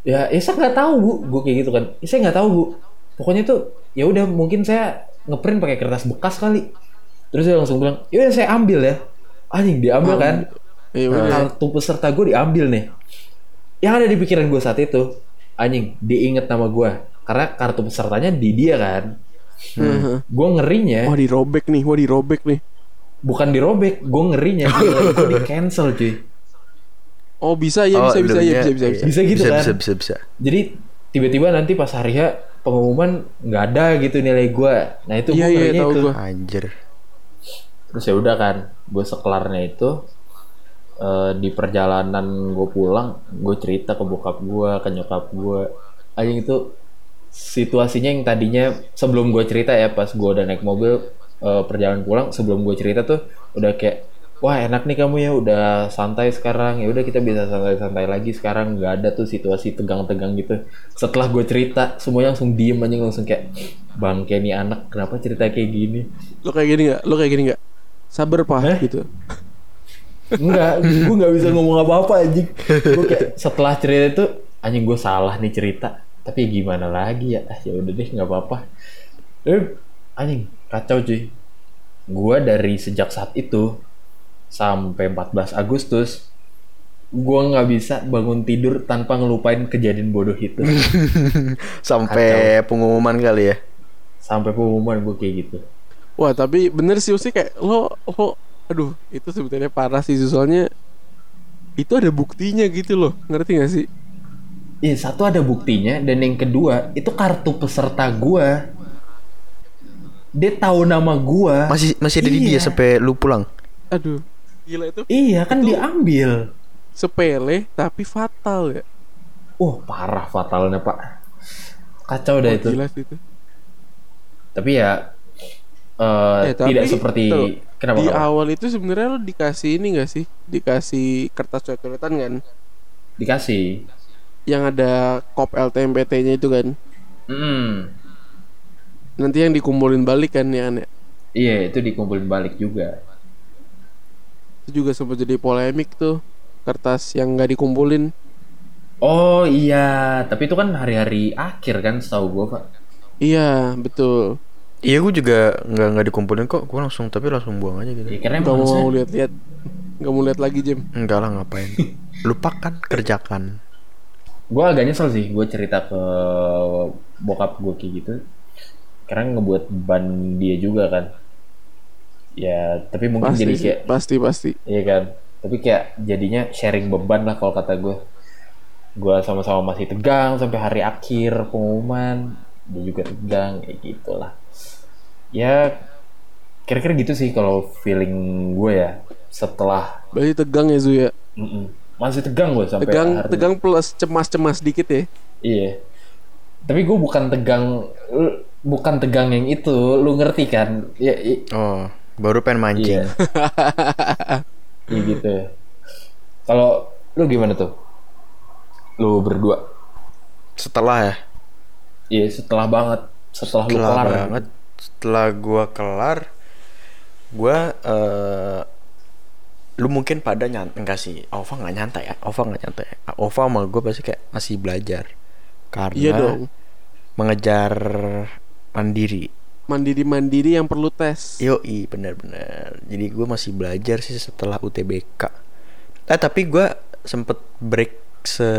Ya, ya saya nggak tahu bu, gue kayak gitu kan. Ya, saya nggak tahu bu. Pokoknya tuh, ya udah mungkin saya ngeprint pakai kertas bekas kali. Terus dia langsung bilang, ya saya ambil ya. Anjing diambil kan. Iya bener. Kartu peserta gue diambil nih. Yang ada di pikiran gue saat itu, anjing diinget nama gue. Karena kartu pesertanya di dia kan. Heeh. Gue ngerinya Wah dirobek nih, wah dirobek nih. bukan dirobek, gue ngerinya gue di cancel cuy. Oh bisa ya, Oh, bisa bisa ya, bisa bisa iya. bisa. Bisa gitu bisa, kan? Bisa bisa bisa. Jadi tiba-tiba nanti pas hari H pengumuman nggak ada gitu nilai gue. Nah itu Iya gue iya ngerinya tahu itu. gua. Anjir. Terus ya udah kan, gue sekelarnya itu eh, di perjalanan gue pulang, gue cerita ke bokap gue, ke nyokap gue. Anjing itu situasinya yang tadinya sebelum gue cerita ya pas gue udah naik mobil eh, perjalanan pulang sebelum gue cerita tuh udah kayak wah enak nih kamu ya udah santai sekarang ya udah kita bisa santai-santai lagi sekarang nggak ada tuh situasi tegang-tegang gitu setelah gue cerita semuanya langsung diem aja langsung kayak bang kayak nih anak kenapa cerita kayak gini Lo kayak gini nggak? Lo kayak gini nggak? Sabar pak Hah? gitu. Enggak, gue nggak bisa ngomong apa-apa anjing. Gue kayak setelah cerita itu anjing gue salah nih cerita. Tapi gimana lagi ya? Ah, ya udah deh nggak apa-apa. Eh, anjing kacau cuy. Gue dari sejak saat itu sampai 14 Agustus gue nggak bisa bangun tidur tanpa ngelupain kejadian bodoh itu. Sampai pengumuman kali ya. sampai pengumuman gue kayak gitu. Wah tapi bener sih Usi kayak lo lo aduh itu sebetulnya parah sih soalnya itu ada buktinya gitu loh ngerti gak sih? Iya, satu ada buktinya dan yang kedua itu kartu peserta gua. Dia tahu nama gua. Masih masih ada di dia Iya. sampai lu pulang. Aduh gila itu Iya, kan diambil. sepele tapi fatal ya. Wah, parah fatalnya, Pak. Kacau dah Wah, itu. Gila sih itu. Tapi ya eh, Eh, tapi tidak seperti tuh, kenapa? Di kenapa? awal itu sebenarnya lo dikasih ini gak sih? Dikasih kertas coret-coretan kan? Dikasih. Yang ada kop LTMPT-nya itu kan? Mm. Nanti yang dikumpulin balik kan ya kan ya? Iya, itu dikumpulin balik juga. Itu juga sempat jadi polemik tuh kertas yang nggak dikumpulin. Oh iya, tapi itu kan hari-hari akhir kan setahu gua, Pak. Iya betul. Iya gue juga nggak nggak dikumpulin kok. Gue langsung tapi langsung buang aja gitu. Ya, karena Gak mau lihat-lihat, gak mau lihat lagi Jim. Enggak lah ngapain. Lupakan kerjakan. Gue agak nyesel sih gue cerita ke bokap gue kayak gitu. Karena ngebuat ban dia juga kan. Ya tapi mungkin Pasti jadi sih, kayak pasti pasti. iya kan? Tapi kayak jadinya sharing beban lah kalau kata gue gue sama-sama masih tegang sampai hari akhir pengumuman. Dia juga tegang kayak gitulah. Ya kira-kira gitu sih kalau feeling gue ya setelah Berarti tegang ya Zu ya. mm-mm, masih tegang gue sampai Tegang, hari tegang plus cemas-cemas dikit ya. Iya. Tapi gue bukan tegang, lu- bukan tegang yang itu, lu ngerti kan? Ya, i- Oh, baru pengen mancing. iya. Iya gitu. Kalau lu gimana tuh? Lu berdua? Setelah ya. Iya, setelah banget, setelah, lu Setelah kelar. banget. Setelah gua kelar, gua eh lu mungkin pada nyantai enggak sih? Ova nggak nyantai ya. Ova nggak nyantai. Ova sama gue pasti kayak masih belajar. Karena Iya dong. mengejar mandiri. Mandiri-mandiri yang perlu tes. Yoi bener-bener Jadi gue masih belajar sih setelah UTBK Eh tapi gue sempet break se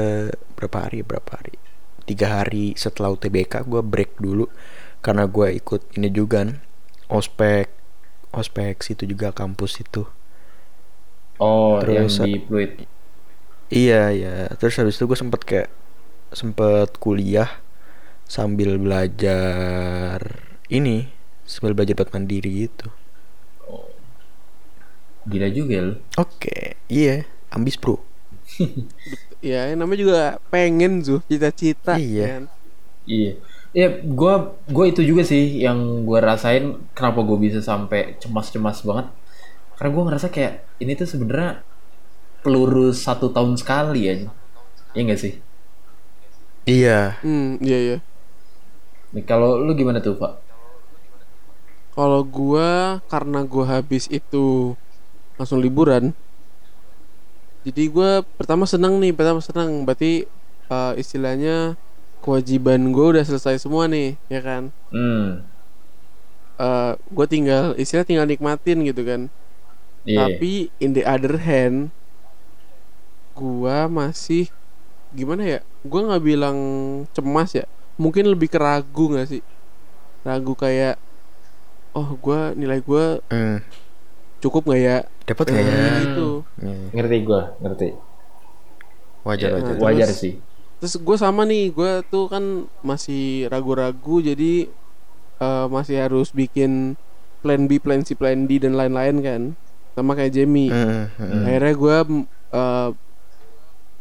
berapa hari berapa hari tiga hari setelah UTBK gue break dulu karena gue ikut ini juga kan ospek ospek situ juga kampus itu Oh, Terus, yang di Fluid. iya iya terus habis itu gue sempet kayak sempet kuliah sambil belajar ini sambil belajar buat mandiri gitu Gila juga lu. oke iya ambis bro Ya namanya juga pengen tuh cita-cita. Iya. kan. Iya. Ya, gua gua itu juga sih yang gua rasain kenapa gue bisa sampai cemas-cemas banget. Karena gua ngerasa kayak ini tuh sebenarnya peluru satu tahun sekali ya. Iya gak sih? iya Hmm, iya iya. Nih, kalau lu gimana tuh, Pak? Kalau gua karena gua habis itu langsung liburan. Jadi gua pertama senang nih, pertama senang. Berarti eh, istilahnya kewajiban gua udah selesai semua nih, ya kan? Hmm. Eh gue tinggal istilah tinggal nikmatin gitu kan. Iya. Tapi in the other hand, gua masih gimana ya? Gua nggak bilang cemas ya. Mungkin lebih ke ragu nggak sih? Ragu kayak, oh gua nilai gua hmm. cukup nggak ya? dapat nggak ya Hmm. Gitu. Iya, Ngerti gua, ngerti. wajar Iya, wajar Terus- Wajar sih. Terus gue sama nih, gue tuh kan masih ragu-ragu, jadi eh, masih harus bikin plan B, plan C, plan D dan lain-lain kan, sama kayak Jamie. Hmm, hmm, hmm. akhirnya gue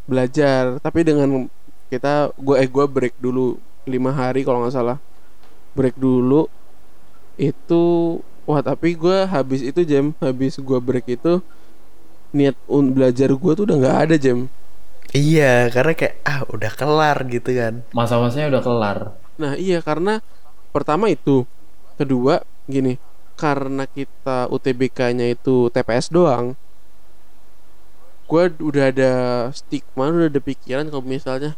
belajar tapi dengan kita gue eh gue break dulu lima hari kalau nggak salah break dulu itu wah tapi gue habis itu jam habis gue break itu niat un belajar gue tuh udah nggak ada jam iya karena kayak ah udah kelar gitu kan Masa-masanya udah kelar. nah iya karena pertama itu kedua gini karena kita UTBK-nya itu TPS doang. Gue udah ada stigma udah ada pikiran kalau misalnya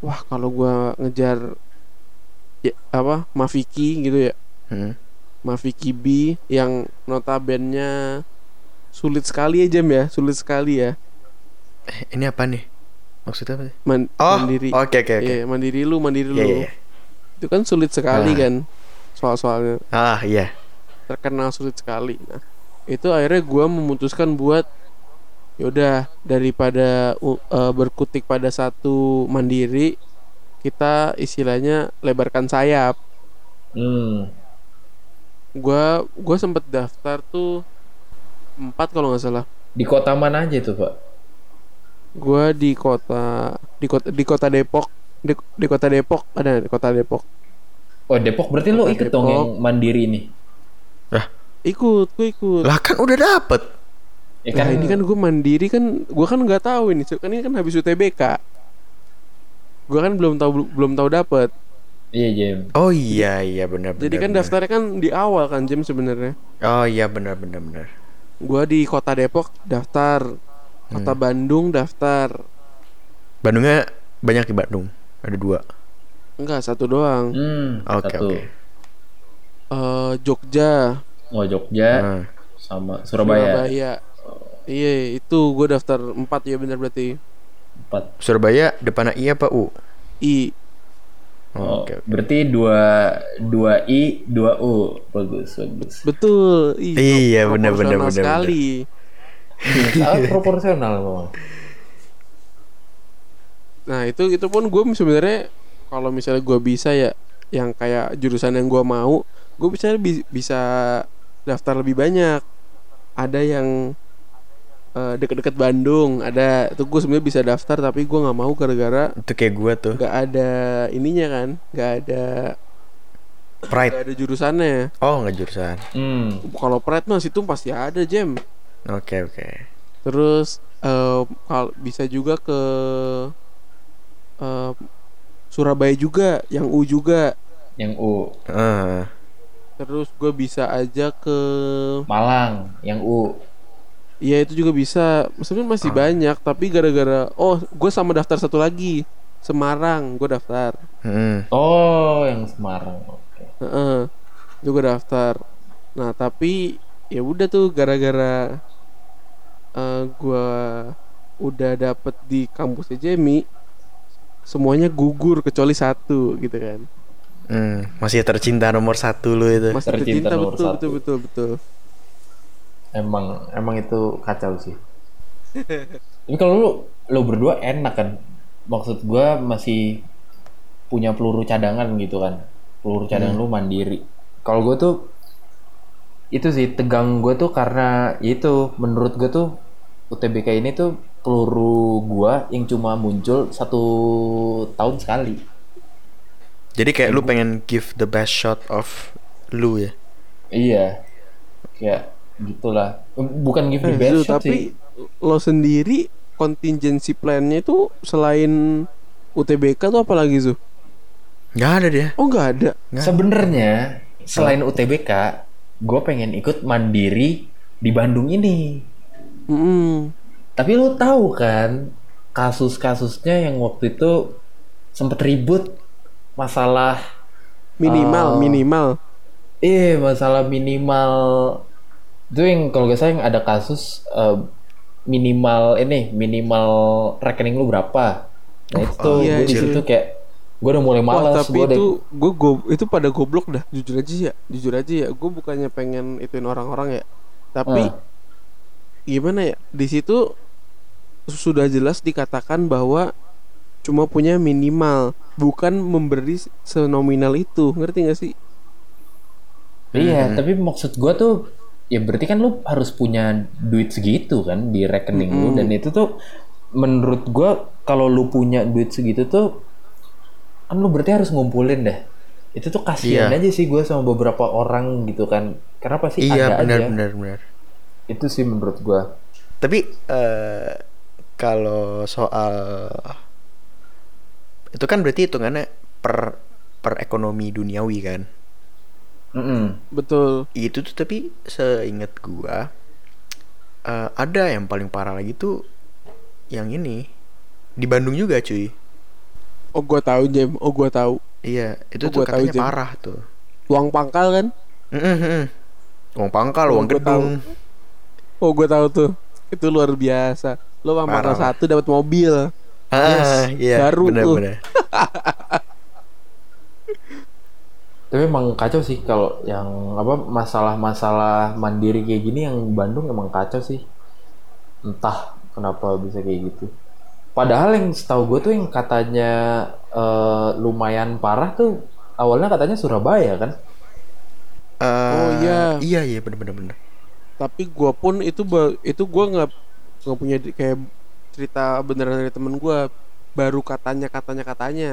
wah kalau gue ngejar ya apa Mafiki gitu ya. Hmm. Mafiki B yang notabennya sulit sekali ya jam ya? Sulit sekali ya. Eh, ini apa nih? Maksudnya apa sih? Man- oh mandiri. oke oke oke. Iya, mandiri lu mandiri Iya, lu. iya, iya. itu kan sulit sekali Ah. kan soal-soalnya. Ah iya terkenal sulit sekali. Nah, itu akhirnya gua memutuskan buat yaudah daripada u- eh, berkutik pada satu mandiri, kita istilahnya lebarkan sayap. Hmm. Gua gua sempet daftar tuh empat kalau nggak salah. Di kota mana aja tuh, Pak? Gua di kota di kota di kota Depok di, di kota Depok ada di kota Depok. Oh, Depok. Berarti Kota ikut dong yang mandiri nih. Ikut, gue ikut. lah kan udah dapet Ya Nah, ini kan gue mandiri kan, gue kan nggak tahu ini, kan ini kan habis UTBK. Gue kan belum tahu belum tahu dapet. Iya, Jem. oh iya iya benar benar Jadi kan daftarnya kan di awal kan Jam sebenarnya. oh iya benar benar benar Gua di kota Depok daftar, kota Hmm. Bandung daftar. Bandungnya banyak di Bandung ada dua Enggak satu doang. Hmm, oke satu. oke Eh Jogja, Oh, Jogja Ah. sama Surabaya. Surabaya. Iya itu gue daftar empat ya benar berarti. Empat. Surabaya depannya I apa U I. Oh, oke oke. berarti dua dua I, dua U. Bagus, bagus. Betul. Ih, Iya, pro- benar, benar, sekali. Sangat proporsional memang. Nah itu itu pun gue sebenarnya kalau misalnya gue bisa ya yang kayak jurusan yang gue mau, gue bisa bi- bisa daftar lebih banyak. Ada yang eh, deket-deket Bandung, ada itu gue sebenarnya bisa daftar tapi gue nggak mau gara-gara itu kayak gua tuh nggak ada ininya kan, nggak ada nggak pride ada jurusannya. oh nggak jurusan Hmm. Kalau Pret mas itu pasti ada jam. oke oke Terus eh kalau bisa juga ke eh, Surabaya juga, yang U juga. Yang U. Ah, Terus gue bisa aja ke Malang, yang U. Iya itu juga bisa Sebenarnya masih banyak Tapi gara-gara Oh gue sama daftar satu lagi Semarang Gue daftar hmm. Oh, yang Semarang. Oke. Heeh. Itu gue daftar Nah tapi ya udah tuh gara-gara eh gue udah dapet di kampusnya Jamie semuanya gugur kecuali satu gitu kan Hmm, masih tercinta nomor satu lu itu. Masih Tercinta tercinta nomor betul, satu. betul betul betul. Emang emang itu kacau sih. Tapi kalau lu lu berdua enak kan? Maksud gua masih punya peluru cadangan gitu kan? Peluru cadangan lu mandiri. Kalau gua tuh itu sih tegang gua tuh karena itu menurut gua tuh UTBK ini tuh peluru gua yang cuma muncul satu tahun sekali Jadi kayak lu pengen give the best shot of lu ya. iya kayak gitulah bukan give the Eh, best shot tapi sih lo sendiri contingency plan-nya itu selain UTBK tuh apa lagi Zu? Nggak ada dia. Oh nggak ada. Sebenarnya selain UTBK, gue pengen ikut mandiri di Bandung ini. Mm-mm. Tapi lu tahu kan kasus-kasusnya yang waktu itu sempet ribut masalah Minimal, Oh. minimal. eh masalah minimal itu yang kalau gak salah yang ada kasus eh, minimal ini minimal rekening lu berapa nah itu tuh iya, gue di iya. situ kayak gue udah mulai Wah, malas tapi udah itu gue go- itu pada goblok dah. Jujur aja ya, jujur aja ya. Gue bukannya pengen ituin orang-orang ya. Tapi Ah. gimana ya? Di situ sudah jelas dikatakan bahwa cuma punya minimal, bukan memberi senominal itu. Ngerti gak sih? Iya, tapi maksud gua tuh ya berarti kan lu harus punya duit segitu kan di rekening lu dan itu tuh menurut gua kalau lu punya duit segitu tuh kan lu berarti harus ngumpulin deh. Itu tuh kasihan Iya. aja sih gua sama beberapa orang gitu kan. Karena pasti Iya ada benar aja. benar benar. Itu sih menurut gua. Tapi eh kalau soal itu kan berarti hitungannya per per ekonomi duniawi kan. Mm-mm. Betul. Itu tuh tapi seingat gua eh, ada yang paling parah lagi tuh yang ini di Bandung juga cuy. Oh gue tahu Jem. Oh gue tahu. Iya, itu Oh, tuh gua tahu, katanya Jem. parah tuh. Uang pangkal kan? Mm-mm. Uang pangkal, Oh, uang gua tahu. gedung. Oh gue tahu tuh. Itu luar biasa. Lo uang pangkal satu dapat mobil. Ah, iya, baru bener, tuh. bener. Tapi emang kacau sih kalau yang apa masalah-masalah mandiri kayak gini yang Bandung emang kacau sih. Entah kenapa bisa kayak gitu. Padahal yang setahu gue tuh yang katanya eh, lumayan parah tuh awalnya katanya Surabaya kan. Eh, Oh, iya. Iya, iya bener bener bener. Tapi gue pun itu itu gue nggak nggak punya kayak cerita beneran dari temen gue. Baru katanya katanya katanya.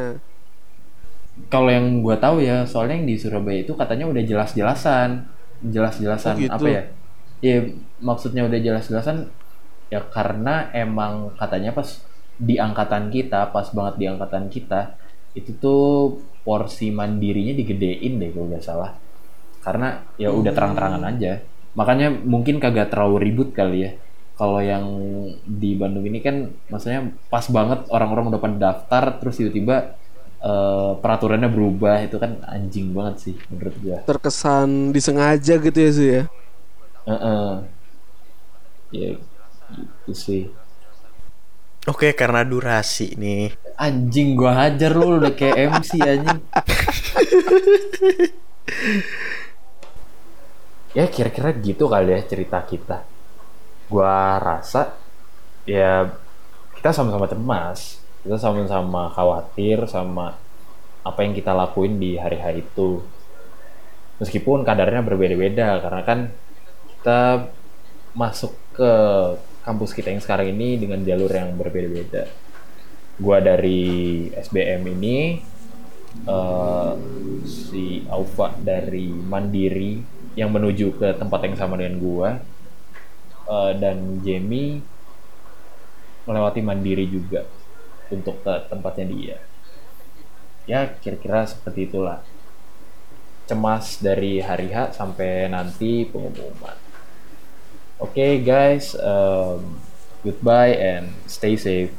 Kalau yang gue tahu ya soalnya yang di Surabaya itu katanya udah jelas-jelasan, jelas-jelasan Oh, gitu. apa ya? Ya maksudnya udah jelas-jelasan ya karena emang katanya pas di angkatan kita, pas banget di angkatan kita itu tuh porsi mandirinya digedein deh kalau nggak salah. Karena ya udah terang-terangan aja. Makanya mungkin kagak terlalu ribut kali ya. Kalau yang di Bandung ini kan maksudnya pas banget orang-orang udah pada daftar terus tiba-tiba eh, peraturannya berubah itu kan anjing banget sih menurut gua. Terkesan disengaja gitu ya sih ya. Heeh. Ya gitu sih. Oke, karena durasi nih. Anjing gua hajar lu udah kayak MC anjing. ya kira-kira gitu kali ya cerita kita. Gua rasa ya kita sama-sama cemas. Kita sama-sama khawatir sama apa yang kita lakuin di hari-hari itu. Meskipun kadarnya berbeda-beda karena kan kita masuk ke kampus kita yang sekarang ini dengan jalur yang berbeda-beda. Gua dari SBM ini, eh, si Aufa dari Mandiri yang menuju ke tempat yang sama dengan gua, eh, dan Jamie melewati Mandiri juga untuk ke tempatnya dia. Ya kira-kira seperti itulah. Cemas dari hari H sampai nanti pengumuman. Oke guys, um, goodbye and stay safe.